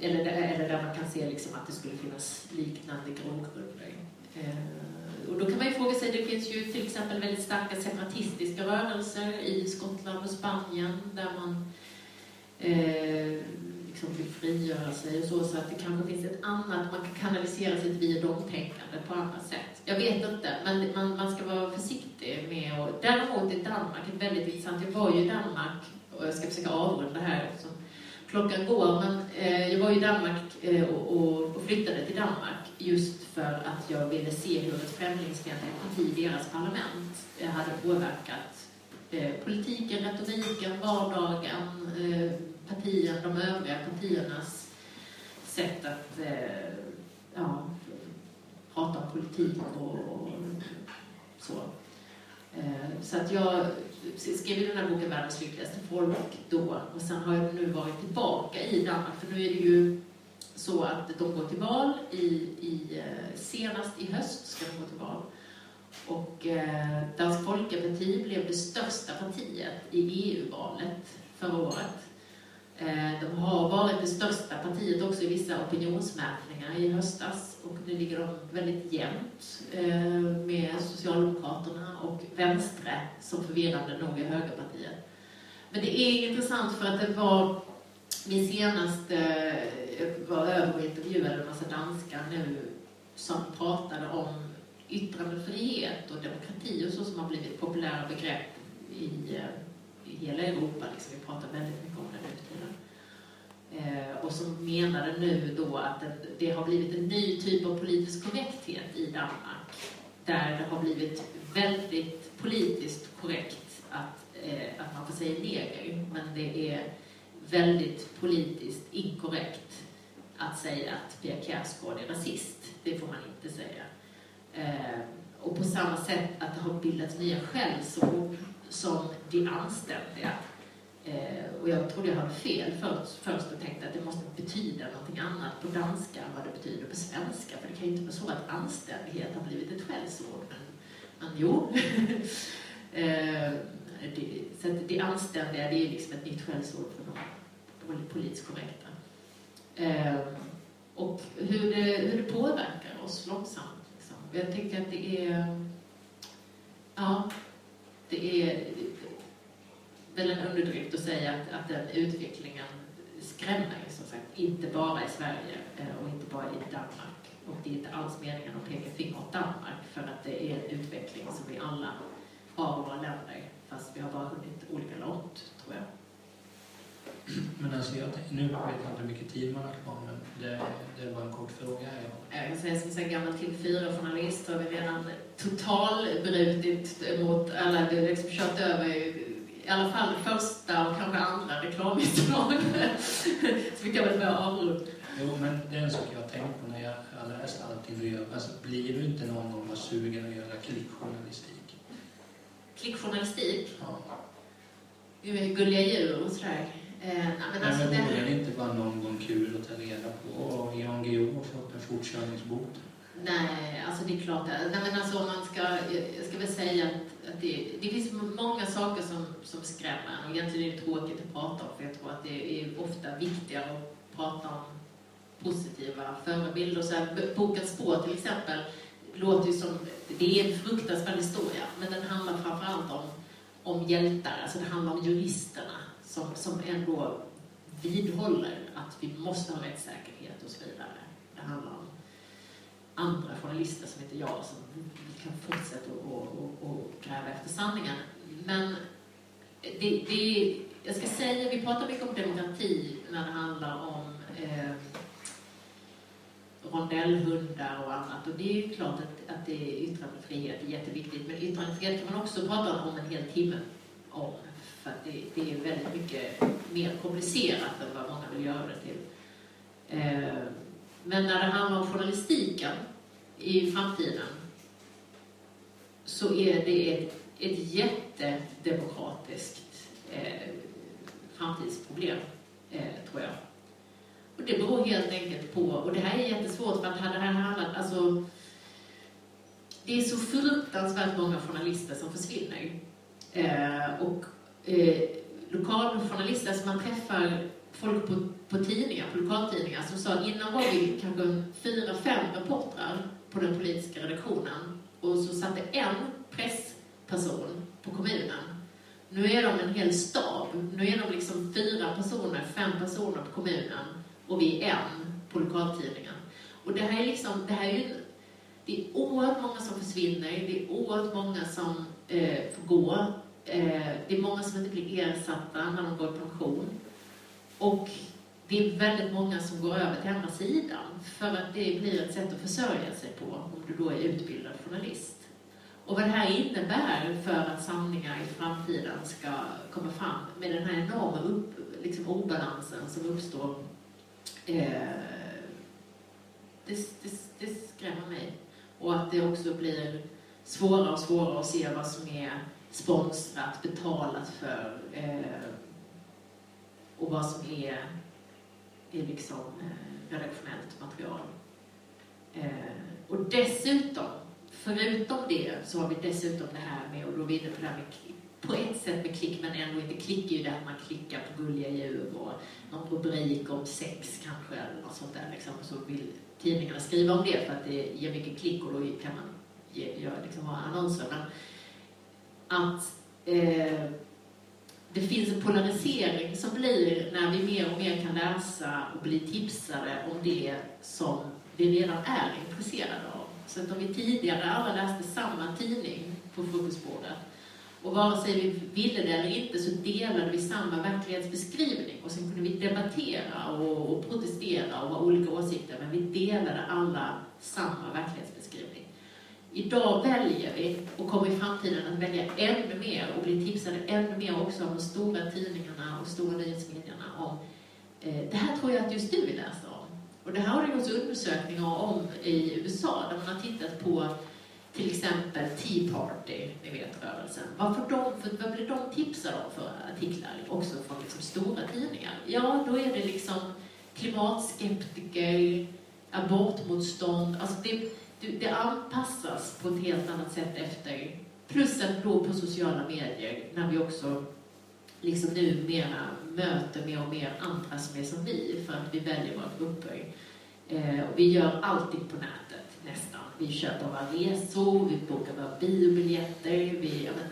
[SPEAKER 3] eller, där, eller där man kan se liksom att det skulle finnas liknande grogrunder. Och då kan man ju fråga sig, det finns ju till exempel väldigt starka separatistiska rörelser i Skottland och Spanien där man eh, liksom vill frigöra sig och så, så att det kanske finns ett annat, man kan kanalisera sitt vi och dom-tänkande på andra sätt. Jag vet inte, men man, man ska vara försiktig med och Däremot är Danmark ett väldigt intressant, jag var ju i Danmark och jag ska försöka avrunda här eftersom klockan går, men eh, jag var i Danmark eh, och, och, och flyttade till Danmark just för att jag ville se hur ett främlingsfientligt parti i deras parlament eh, hade påverkat eh, politiken, retoriken, vardagen, eh, partier, partierna, de övriga partiernas sätt att eh, ja, prata om politik och, och så. Eh, så att jag skrev ju den här boken Världens lyckligaste folk då och sen har jag nu varit tillbaka i Danmark för nu är det ju så att de går till val i, i eh, senast i höst ska de gå till val. Och eh, Dansk Folkeparti blev det största partiet i EU-valet förra året. Eh, de har varit det största partiet också i vissa opinionsmätningar i höstas och nu ligger de väldigt jämnt eh, med Socialdemokraterna och Vänstre som förvirrande nog är högerpartiet. Men det är intressant för att det var min senaste, jag var över och intervjuade en massa danskar nu som pratade om yttrandefrihet och demokrati och så som har blivit populära begrepp i, i hela Europa. Liksom. Vi pratar väldigt mycket om det nu för tiden. Eh, Eh, och som menade nu då att det, har blivit en ny typ av politisk korrekthet i Danmark. Där det har blivit väldigt politiskt korrekt att, eh, att man får säga neger, men det är väldigt politiskt inkorrekt att säga att Pia Kjaersgaard är rasist. Det får man inte säga. Eh, och på samma sätt att det har bildats nya skällsord som de anständiga. Eh, och jag trodde jag hade fel först, först och tänkte att det måste betyda någonting annat på danska än vad det betyder på svenska. För det kan ju inte vara så att anständighet har blivit ett skällsord. Men, men jo. *laughs* eh, det, så att det anständiga det är liksom ett nytt skällsord för de politiskt korrekta. Eh, och hur det, hur det påverkar oss långsamt. Liksom. Jag tänker att det är... Ja, det är väl en underdrift att säga att, att den utvecklingen skrämmer, som sagt, inte bara i Sverige eh, och inte bara i Danmark. Och det är inte alls meningen att peka finger åt Danmark, för att det är en utveckling som vi alla har i våra länder, fast vi har bara hunnit olika långt, tror jag.
[SPEAKER 2] Men alltså jag, nu vet jag inte hur mycket tid man har kvar, men det, det var en kort fråga.
[SPEAKER 3] Jag kan säga som sagt, gammal TV4-journalist har vi redan totalbrutit mot alla, liksom kört över i alla fall första och kanske andra reklaminslag. *laughs* Så vi kan väl börja avrunda.
[SPEAKER 2] Jo, men det är en sak jag har tänkt på när jag har läst allting du gör. Alltså, blir du inte någon gång sugen att göra klickjournalistik?
[SPEAKER 3] Klickjournalistik?
[SPEAKER 2] Ja.
[SPEAKER 3] Gulliga djur och sådär. Eh, nej, men
[SPEAKER 2] Nej,
[SPEAKER 3] alltså
[SPEAKER 2] men vore
[SPEAKER 3] det...
[SPEAKER 2] det inte bara någon gång kul att ta reda på och Jan Guillou få upp en fortkörningsbot?
[SPEAKER 3] Nej, alltså det är klart. Nej, men alltså om man ska, jag ska väl säga att, att det, det finns många saker som, som skrämmer och egentligen är det tråkigt att prata om för jag tror att det är ofta viktigare att prata om positiva förebilder. Så här, boken Spår till exempel låter ju som, det är en fruktansvärd historia men den handlar framförallt om, om hjältar, alltså det handlar om juristerna som, som ändå vidhåller att vi måste ha rättssäkerhet och så vidare. Andra journalister som inte jag som kan fortsätta att gräva efter sanningen. Men det, det, jag ska säga, vi pratar mycket om demokrati när det handlar om eh, rondellhundar och annat. Och det är ju klart att, att det är yttrandefrihet är jätteviktigt. Men yttrandefrihet kan man också prata om en hel timme om. För att det, det är väldigt mycket mer komplicerat än vad många vill göra det till. Eh, men när det handlar om journalistiken i framtiden så är det ett, ett jättedemokratiskt eh, framtidsproblem, eh, tror jag. Och det beror helt enkelt på, och det här är jättesvårt för att hade det här handlat, alltså det är så fruktansvärt många journalister som försvinner. Eh, och eh, lokaljournalister, som man träffar folk på, på tidningar, på lokaltidningar, som sa att innan var vi kanske fyra, fem reportrar på den politiska redaktionen och så satt det en pressperson på kommunen. Nu är de en hel stab. Nu är de liksom fyra personer, fem personer på kommunen och vi är en på lokaltidningen. Och det här är liksom, det här är ju, det är oerhört många som försvinner, det är oerhört många som eh, får gå. Eh, det är många som inte blir ersatta när de går i pension. Och det är väldigt många som går över till andra sidan för att det blir ett sätt att försörja sig på om du då är utbildad journalist. Och vad det här innebär för att sanningar i framtiden ska komma fram med den här enorma upp, liksom obalansen som uppstår eh, det, det, det skrämmer mig. Och att det också blir svårare och svårare att se vad som är sponsrat, betalat för eh, och vad som är, är liksom eh, redaktionellt material. Eh, och dessutom, förutom det, så har vi dessutom det här med, och då är vi inne på det här med på ett sätt med klick, men ändå inte klick är ju det att man klickar på gulliga djur och någon rubrik om sex kanske, eller något sånt där liksom. Så vill tidningarna skriva om det för att det ger mycket klick och då kan man ge, göra, liksom, ha annonser. Men att eh, det finns en polarisering som blir när vi mer och mer kan läsa och bli tipsade om det som vi redan är intresserade av. Så att om vi tidigare alla läste samma tidning på frukostbordet och vare sig vi ville det eller inte så delade vi samma verklighetsbeskrivning och sen kunde vi debattera och, och protestera och ha olika åsikter men vi delade alla samma verklighetsbeskrivning. Idag väljer vi, och kommer i framtiden att välja ännu mer och bli tipsade ännu mer också av de stora tidningarna och stora nyhetsmedierna om eh, det här tror jag att just du vill läsa om. Och det här har det gjorts undersökningar om i USA där man har tittat på till exempel Tea Party, ni vet rörelsen. Varför de, för, vad blir de tipsade om för artiklar? Också från liksom stora tidningar. Ja, då är det liksom klimatskeptiker, abortmotstånd. Alltså det, det, anpassas på ett helt annat sätt efter. Plus att då på sociala medier, när vi också liksom numera möter mer och mer andra som är som vi, för att vi väljer våra grupper. Eh, och vi gör allting på nätet, nästan. Vi köper våra resor, vi bokar våra biobiljetter, vi ja, men,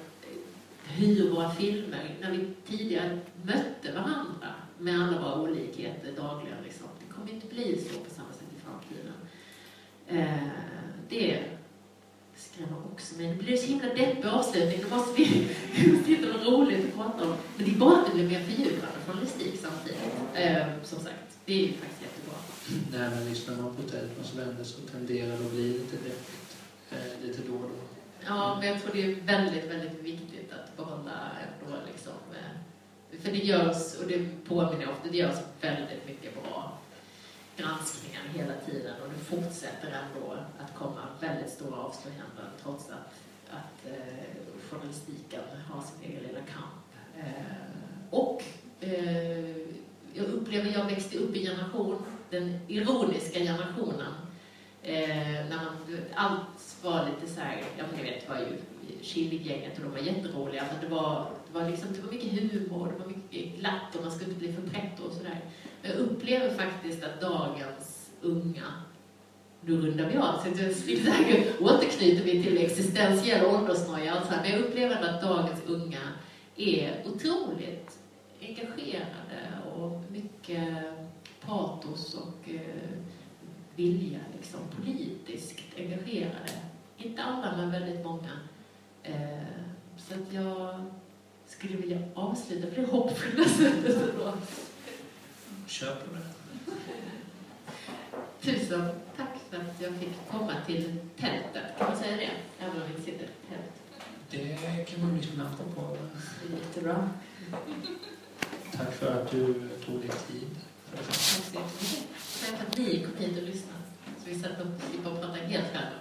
[SPEAKER 3] hyr våra filmer. När vi tidigare mötte varandra med alla våra olikheter dagligen, liksom. det kommer inte bli så på samma sätt i framtiden. Eh, det skrämmer också mig. Det blir så himla deppig avslutning. Då måste vi hitta något roligt att prata om. Men det är bara att det blir mer fördjupande journalistik samtidigt. Eh, som sagt, det är ju faktiskt jättebra.
[SPEAKER 2] Nej, men lyssnar man på Tältmans vänner så tenderar det att bli lite deppigt eh, lite då och då.
[SPEAKER 3] Ja, men jag tror det är väldigt, väldigt viktigt att behålla ändå liksom, eh, för det görs, och det påminner ofta, det görs väldigt mycket bra granskningen hela tiden och det fortsätter ändå att komma väldigt stora avslöjanden trots att, att eh, journalistiken har sin egen lilla kamp. Eh, och eh, jag upplever, jag växte upp i generation, den ironiska generationen, eh, när man, allt var lite så här, ja men ni vet, det var ju Killinggänget och de var jätteroliga, men det var, det var, liksom, det var mycket humor, det var mycket glatt och man skulle inte bli för pretto och sådär. Men Jag upplever faktiskt att dagens unga, nu rundar vi av, så jag återknyter vi till existentiell åldersnoja, men jag upplever att dagens unga är otroligt engagerade och mycket patos och eh, vilja, liksom, politiskt engagerade. Inte alla, men väldigt många. Eh, så att jag skulle vilja avsluta på det hoppfulla sättet.
[SPEAKER 2] Kör på det.
[SPEAKER 3] Tusen tack för att jag fick komma till tältet. Kan man säga det? Även om vi sitter i tält.
[SPEAKER 2] Det kan man lyssna på.
[SPEAKER 3] Det är jättebra.
[SPEAKER 2] Tack för att du tog dig tid.
[SPEAKER 3] Tack så jättemycket. Tack för att ni kom hit och lyssnade. Så vi satt och slipper prata helt själva.